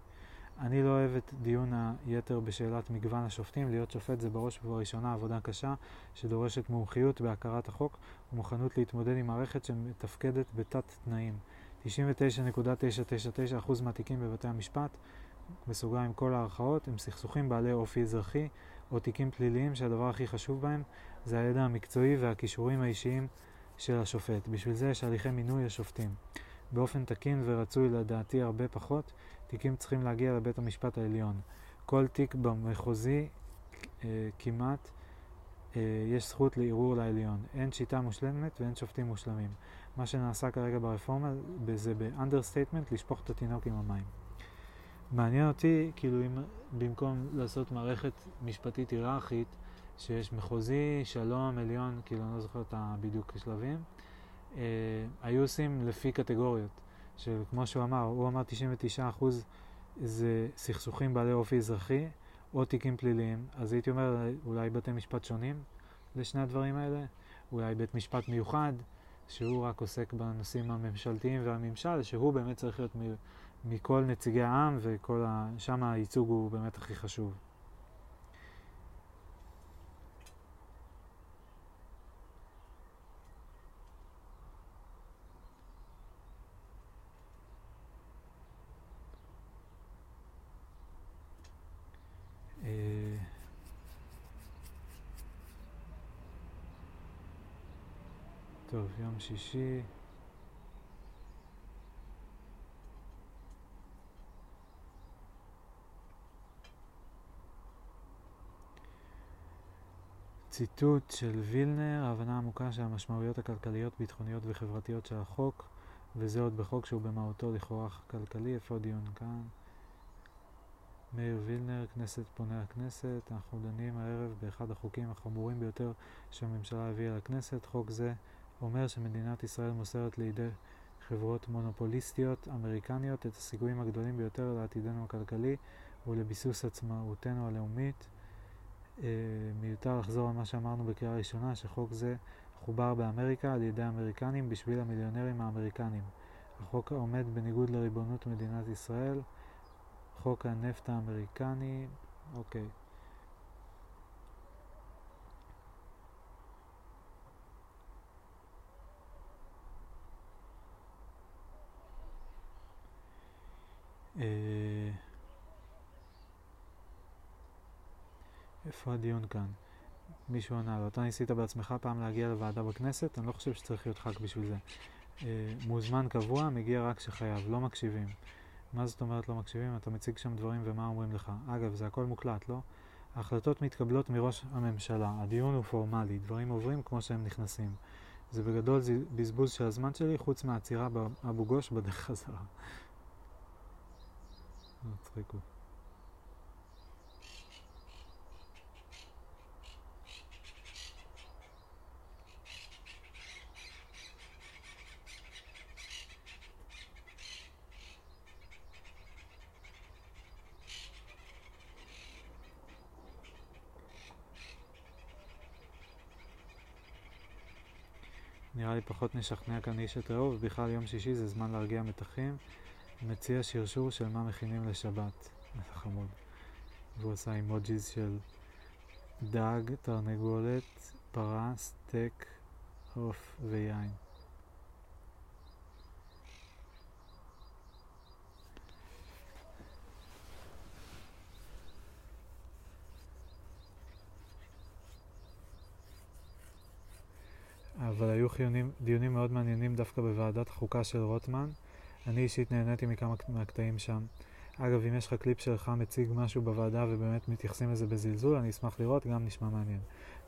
אני לא אוהב את דיון היתר בשאלת מגוון השופטים. להיות שופט זה בראש ובראשונה עבודה קשה שדורשת מומחיות בהכרת החוק ומוכנות להתמודד עם מערכת שמתפקדת בתת תנאים. 99.999% מהתיקים בבתי המשפט, בסוגריים כל הערכאות, הם סכסוכים בעלי אופי אזרחי או תיקים פליליים שהדבר הכי חשוב בהם זה הידע המקצועי והכישורים האישיים של השופט. בשביל זה יש הליכי מינוי השופטים. באופן תקין ורצוי לדעתי הרבה פחות, תיקים צריכים להגיע לבית המשפט העליון. כל תיק במחוזי אה, כמעט אה, יש זכות לערעור לעליון. אין שיטה מושלמת ואין שופטים מושלמים. מה שנעשה כרגע ברפורמה זה ב understatement לשפוך את התינוק עם המים. מעניין אותי, כאילו אם במקום לעשות מערכת משפטית היררכית, שיש מחוזי, שלום, עליון, כאילו אני לא זוכר את בדיוק השלבים, אה, היו עושים לפי קטגוריות, שכמו שהוא אמר, הוא אמר 99% זה סכסוכים בעלי אופי אזרחי או תיקים פליליים, אז הייתי אומר אולי בתי משפט שונים לשני הדברים האלה, אולי בית משפט מיוחד, שהוא רק עוסק בנושאים הממשלתיים והממשל, שהוא באמת צריך להיות מכל נציגי העם ושם הייצוג הוא באמת הכי חשוב. טוב, שישי. ציטוט של וילנר, ההבנה עמוקה של המשמעויות הכלכליות, ביטחוניות וחברתיות של החוק, וזה עוד בחוק שהוא במהותו לכאורה כלכלי, איפה הדיון כאן? מאיר וילנר, כנסת פונה לכנסת, אנחנו דנים הערב באחד החוקים החמורים ביותר שהממשלה הביאה לכנסת. חוק זה אומר שמדינת ישראל מוסרת לידי חברות מונופוליסטיות אמריקניות את הסיכויים הגדולים ביותר לעתידנו הכלכלי ולביסוס עצמאותנו הלאומית. אה, מיותר לחזור על מה שאמרנו בקריאה ראשונה, שחוק זה חובר באמריקה על ידי האמריקנים בשביל המיליונרים האמריקנים. החוק עומד בניגוד לריבונות מדינת ישראל, חוק הנפט האמריקני, אוקיי. איפה הדיון כאן? מישהו ענה לו, אתה ניסית בעצמך פעם להגיע לוועדה בכנסת? אני לא חושב שצריך להיות ח"כ בשביל זה. אה, מוזמן קבוע, מגיע רק כשחייב, לא מקשיבים. מה זאת אומרת לא מקשיבים? אתה מציג שם דברים ומה אומרים לך. אגב, זה הכל מוקלט, לא? ההחלטות מתקבלות מראש הממשלה, הדיון הוא פורמלי, דברים עוברים כמו שהם נכנסים. זה בגדול בזבוז של הזמן שלי, חוץ מהעצירה באבו גוש בדרך חזרה. מצחיק הוא. נראה לי פחות נשכנע כאן איש את רעהו, ובכלל יום שישי זה זמן להרגיע מתחים. מציע שרשור של מה מכינים לשבת. זה חמוד. והוא עשה אימוג'יז של דג, תרנגולת, פרה, סטייק, עוף ויין. אבל היו חיונים, דיונים מאוד מעניינים דווקא בוועדת החוקה של רוטמן. אני אישית נהניתי מכמה מהקטעים שם. אגב, אם יש לך קליפ שלך מציג משהו בוועדה ובאמת מתייחסים לזה בזלזול, אני אשמח לראות, גם נשמע מעניין.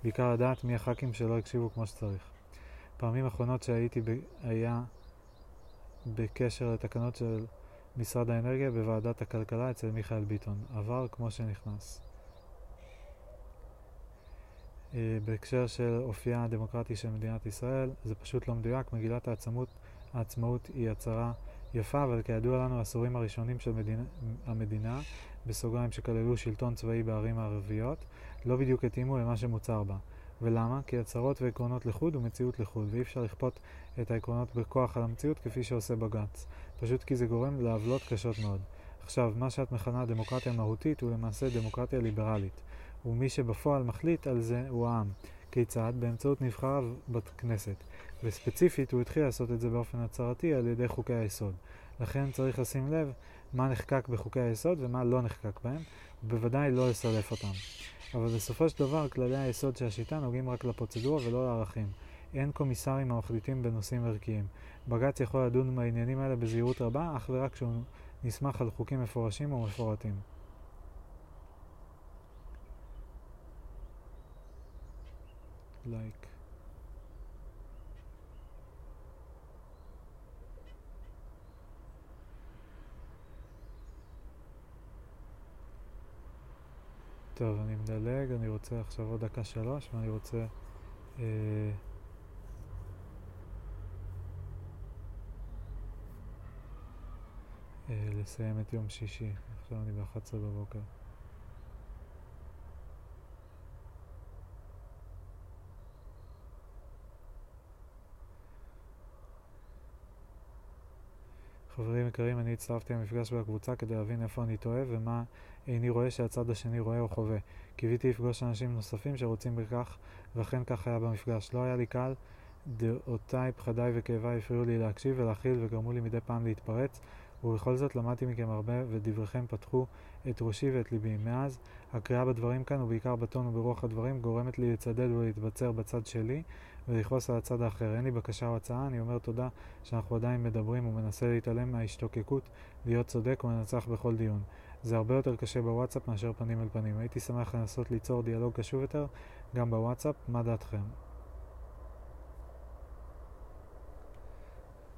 בעיקר לדעת מי הח"כים שלא הקשיבו כמו שצריך. פעמים אחרונות שהייתי ב... היה בקשר לתקנות של משרד האנרגיה בוועדת הכלכלה אצל מיכאל ביטון. עבר כמו שנכנס. אה, בהקשר של אופייה הדמוקרטי של מדינת ישראל, זה פשוט לא מדויק. מגילת העצמות, העצמאות היא הצהרה יפה, אבל כידוע לנו העשורים הראשונים של מדינה, המדינה, בסוגריים שכללו שלטון צבאי בערים הערביות, לא בדיוק התאימו למה שמוצר בה. ולמה? כי הצהרות ועקרונות לחוד ומציאות לחוד, ואי אפשר לכפות את העקרונות בכוח על המציאות כפי שעושה בג"ץ. פשוט כי זה גורם לעוולות קשות מאוד. עכשיו, מה שאת מכנה דמוקרטיה מהותית הוא למעשה דמוקרטיה ליברלית, ומי שבפועל מחליט על זה הוא העם. כיצד? באמצעות נבחריו בכנסת. וספציפית הוא התחיל לעשות את זה באופן הצהרתי על ידי חוקי היסוד. לכן צריך לשים לב מה נחקק בחוקי היסוד ומה לא נחקק בהם, ובוודאי לא לסלף אותם. אבל בסופו של דבר כללי היסוד של השיטה נוגעים רק לפרוצדורה ולא לערכים. אין קומיסרים המחליטים בנושאים ערכיים. בג"ץ יכול לדון בעניינים האלה בזהירות רבה, אך ורק כשהוא נסמך על חוקים מפורשים ומפורטים. Like טוב, אני מדלג, אני רוצה עכשיו עוד דקה שלוש ואני רוצה אה, אה, לסיים את יום שישי, עכשיו אני ב-11 בבוקר. חברים יקרים, אני הצטרפתי למפגש בקבוצה כדי להבין איפה אני טועה ומה איני רואה שהצד השני רואה או חווה. קיוויתי לפגוש אנשים נוספים שרוצים בכך, ואכן כך היה במפגש. לא היה לי קל, דעותיי, פחדיי וכאביי הפריעו לי להקשיב ולהכיל וגרמו לי מדי פעם להתפרץ, ובכל זאת למדתי מכם הרבה ודבריכם פתחו את ראשי ואת ליבי. מאז, הקריאה בדברים כאן, ובעיקר בטון וברוח הדברים, גורמת לי לצדד ולהתבצר בצד שלי, ולכעוס על הצד האחר. אין לי בקשה או הצעה, אני אומר תודה שאנחנו עדיין מדברים ומנסה להתעלם מההשתוקקות, להיות צודק ומנצח בכל דיון. זה הרבה יותר קשה בוואטסאפ מאשר פנים אל פנים. הייתי שמח לנסות ליצור דיאלוג קשוב יותר גם בוואטסאפ, מה דעתכם?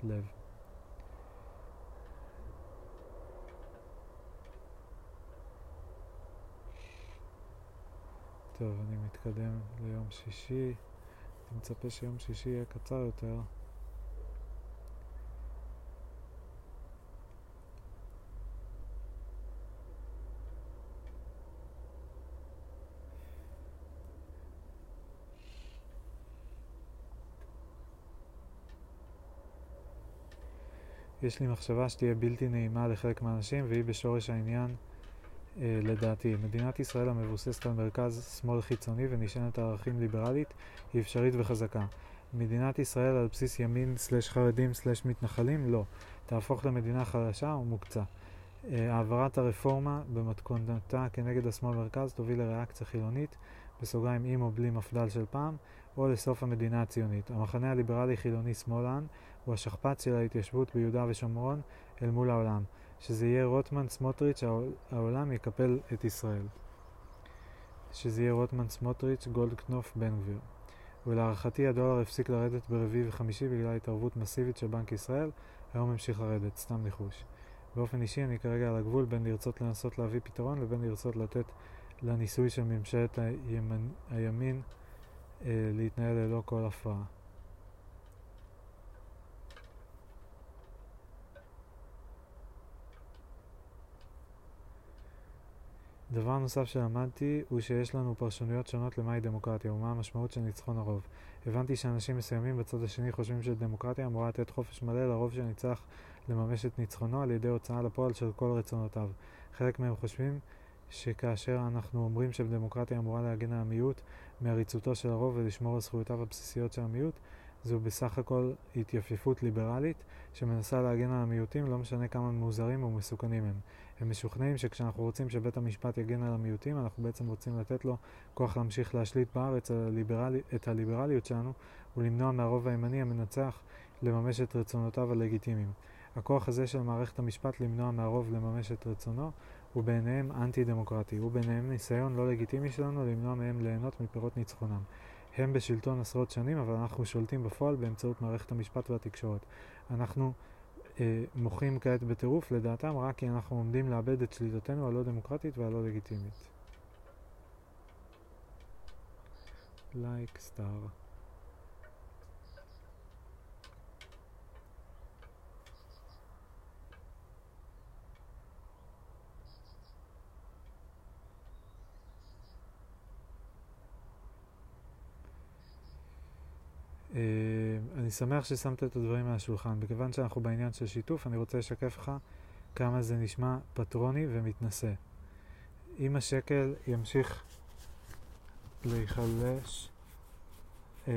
לב. טוב, אני מתקדם ליום שישי. אני מצפה שיום שישי יהיה קצר יותר. יש לי מחשבה שתהיה בלתי נעימה לחלק מהאנשים והיא בשורש העניין לדעתי. מדינת ישראל המבוססת על מרכז שמאל חיצוני ונשענת על ערכים ליברלית היא אפשרית וחזקה. מדינת ישראל על בסיס ימין סלש חרדים סלש מתנחלים? לא. תהפוך למדינה חדשה ומוקצה. אה, העברת הרפורמה במתכונתה כנגד השמאל מרכז תוביל לריאקציה חילונית, בסוגריים עם או בלי מפד"ל של פעם, או לסוף המדינה הציונית. המחנה הליברלי חילוני שמאלן הוא השכפ"ץ של ההתיישבות ביהודה ושומרון אל מול העולם. שזה יהיה רוטמן סמוטריץ', העולם יקפל את ישראל. שזה יהיה רוטמן סמוטריץ', גולדקנופ, בן גביר. ולהערכתי הדולר הפסיק לרדת ברביעי וחמישי בגלל התערבות מסיבית של בנק ישראל, היום המשיך לרדת, סתם ניחוש. באופן אישי אני כרגע על הגבול בין לרצות לנסות להביא פתרון לבין לרצות לתת לניסוי של ממשלת הימין, אה, להתנהל ללא כל הפרעה. דבר נוסף שלמדתי הוא שיש לנו פרשנויות שונות למהי דמוקרטיה ומה המשמעות של ניצחון הרוב. הבנתי שאנשים מסוימים בצד השני חושבים שדמוקרטיה אמורה לתת חופש מלא לרוב שניצח לממש את ניצחונו על ידי הוצאה לפועל של כל רצונותיו. חלק מהם חושבים שכאשר אנחנו אומרים שדמוקרטיה אמורה להגן על המיעוט מעריצותו של הרוב ולשמור על זכויותיו הבסיסיות של המיעוט, זו בסך הכל התייפיפות ליברלית שמנסה להגן על המיעוטים, לא משנה כמה מוזרים ומסוכנים הם. הם משוכנעים שכשאנחנו רוצים שבית המשפט יגן על המיעוטים, אנחנו בעצם רוצים לתת לו כוח להמשיך להשליט בארץ הליברלי, את הליברליות שלנו ולמנוע מהרוב הימני המנצח לממש את רצונותיו הלגיטימיים. הכוח הזה של מערכת המשפט למנוע מהרוב לממש את רצונו הוא בעיניהם אנטי דמוקרטי, הוא בעיניהם ניסיון לא לגיטימי שלנו למנוע מהם ליהנות מפירות ניצחונם. הם בשלטון עשרות שנים, אבל אנחנו שולטים בפועל באמצעות מערכת המשפט והתקשורת. אנחנו אה, מוחים כעת בטירוף לדעתם רק כי אנחנו עומדים לאבד את שליטתנו הלא דמוקרטית והלא לגיטימית. לייק סטאר שמח ששמת את הדברים על השולחן. מכיוון שאנחנו בעניין של שיתוף, אני רוצה לשקף לך כמה זה נשמע פטרוני ומתנשא. אם השקל ימשיך להיחלש, אה,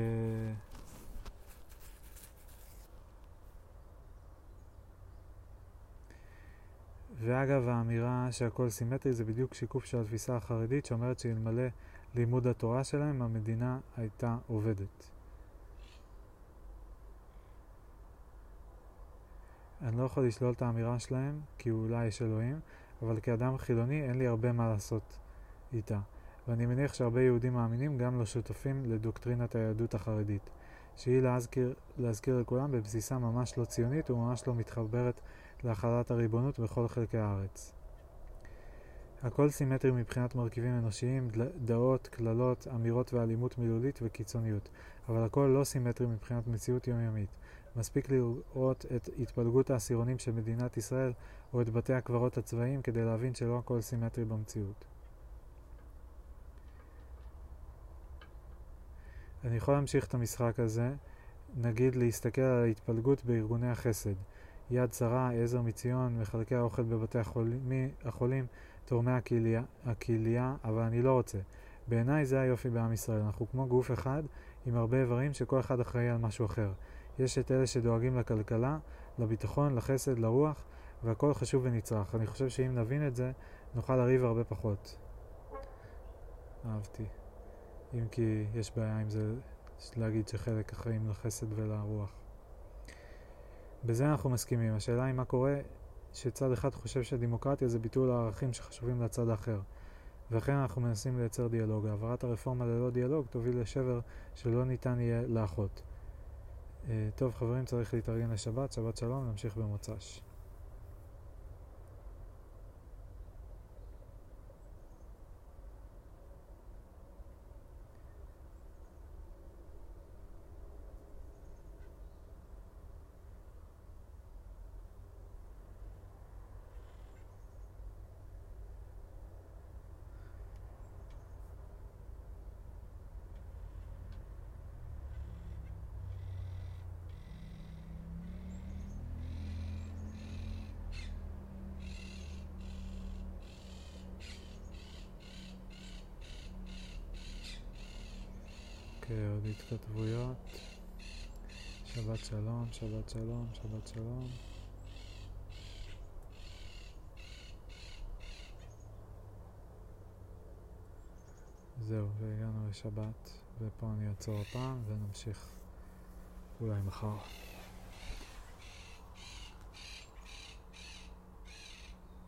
ואגב, האמירה שהכל סימטרי זה בדיוק שיקוף של התפיסה החרדית שאומרת שאלמלא לימוד התורה שלהם, המדינה הייתה עובדת. אני לא יכול לשלול את האמירה שלהם, כי אולי יש אלוהים, אבל כאדם חילוני אין לי הרבה מה לעשות איתה. ואני מניח שהרבה יהודים מאמינים גם לא שותפים לדוקטרינת היהדות החרדית, שהיא להזכיר, להזכיר לכולם בבסיסה ממש לא ציונית וממש לא מתחברת להחלת הריבונות בכל חלקי הארץ. הכל סימטרי מבחינת מרכיבים אנושיים, דעות, קללות, אמירות ואלימות מילולית וקיצוניות, אבל הכל לא סימטרי מבחינת מציאות יומיומית. מספיק לראות את התפלגות העשירונים של מדינת ישראל או את בתי הקברות הצבאיים כדי להבין שלא הכל סימטרי במציאות. אני יכול להמשיך את המשחק הזה, נגיד להסתכל על ההתפלגות בארגוני החסד. יד שרה, עזר מציון, מחלקי האוכל בבתי החולים, החולים תורמי הכליה, אבל אני לא רוצה. בעיניי זה היופי בעם ישראל, אנחנו כמו גוף אחד עם הרבה איברים שכל אחד אחראי על משהו אחר. יש את אלה שדואגים לכלכלה, לביטחון, לחסד, לרוח, והכל חשוב ונצרך. אני חושב שאם נבין את זה, נוכל לריב הרבה פחות. אהבתי. אם כי יש בעיה עם זה להגיד שחלק אחראים לחסד ולרוח. בזה אנחנו מסכימים. השאלה היא מה קורה שצד אחד חושב שדמוקרטיה זה ביטול הערכים שחשובים לצד האחר. ולכן אנחנו מנסים לייצר דיאלוג. העברת הרפורמה ללא דיאלוג תוביל לשבר שלא ניתן יהיה לאחות. אה, טוב חברים, צריך להתארגן לשבת, שבת שלום, נמשיך במוצ"ש. אוקיי, עוד התכתבויות. שבת שלום, שבת שלום, שבת שלום. זהו, והגענו לשבת, ופה אני אעצור הפעם ונמשיך אולי מחר.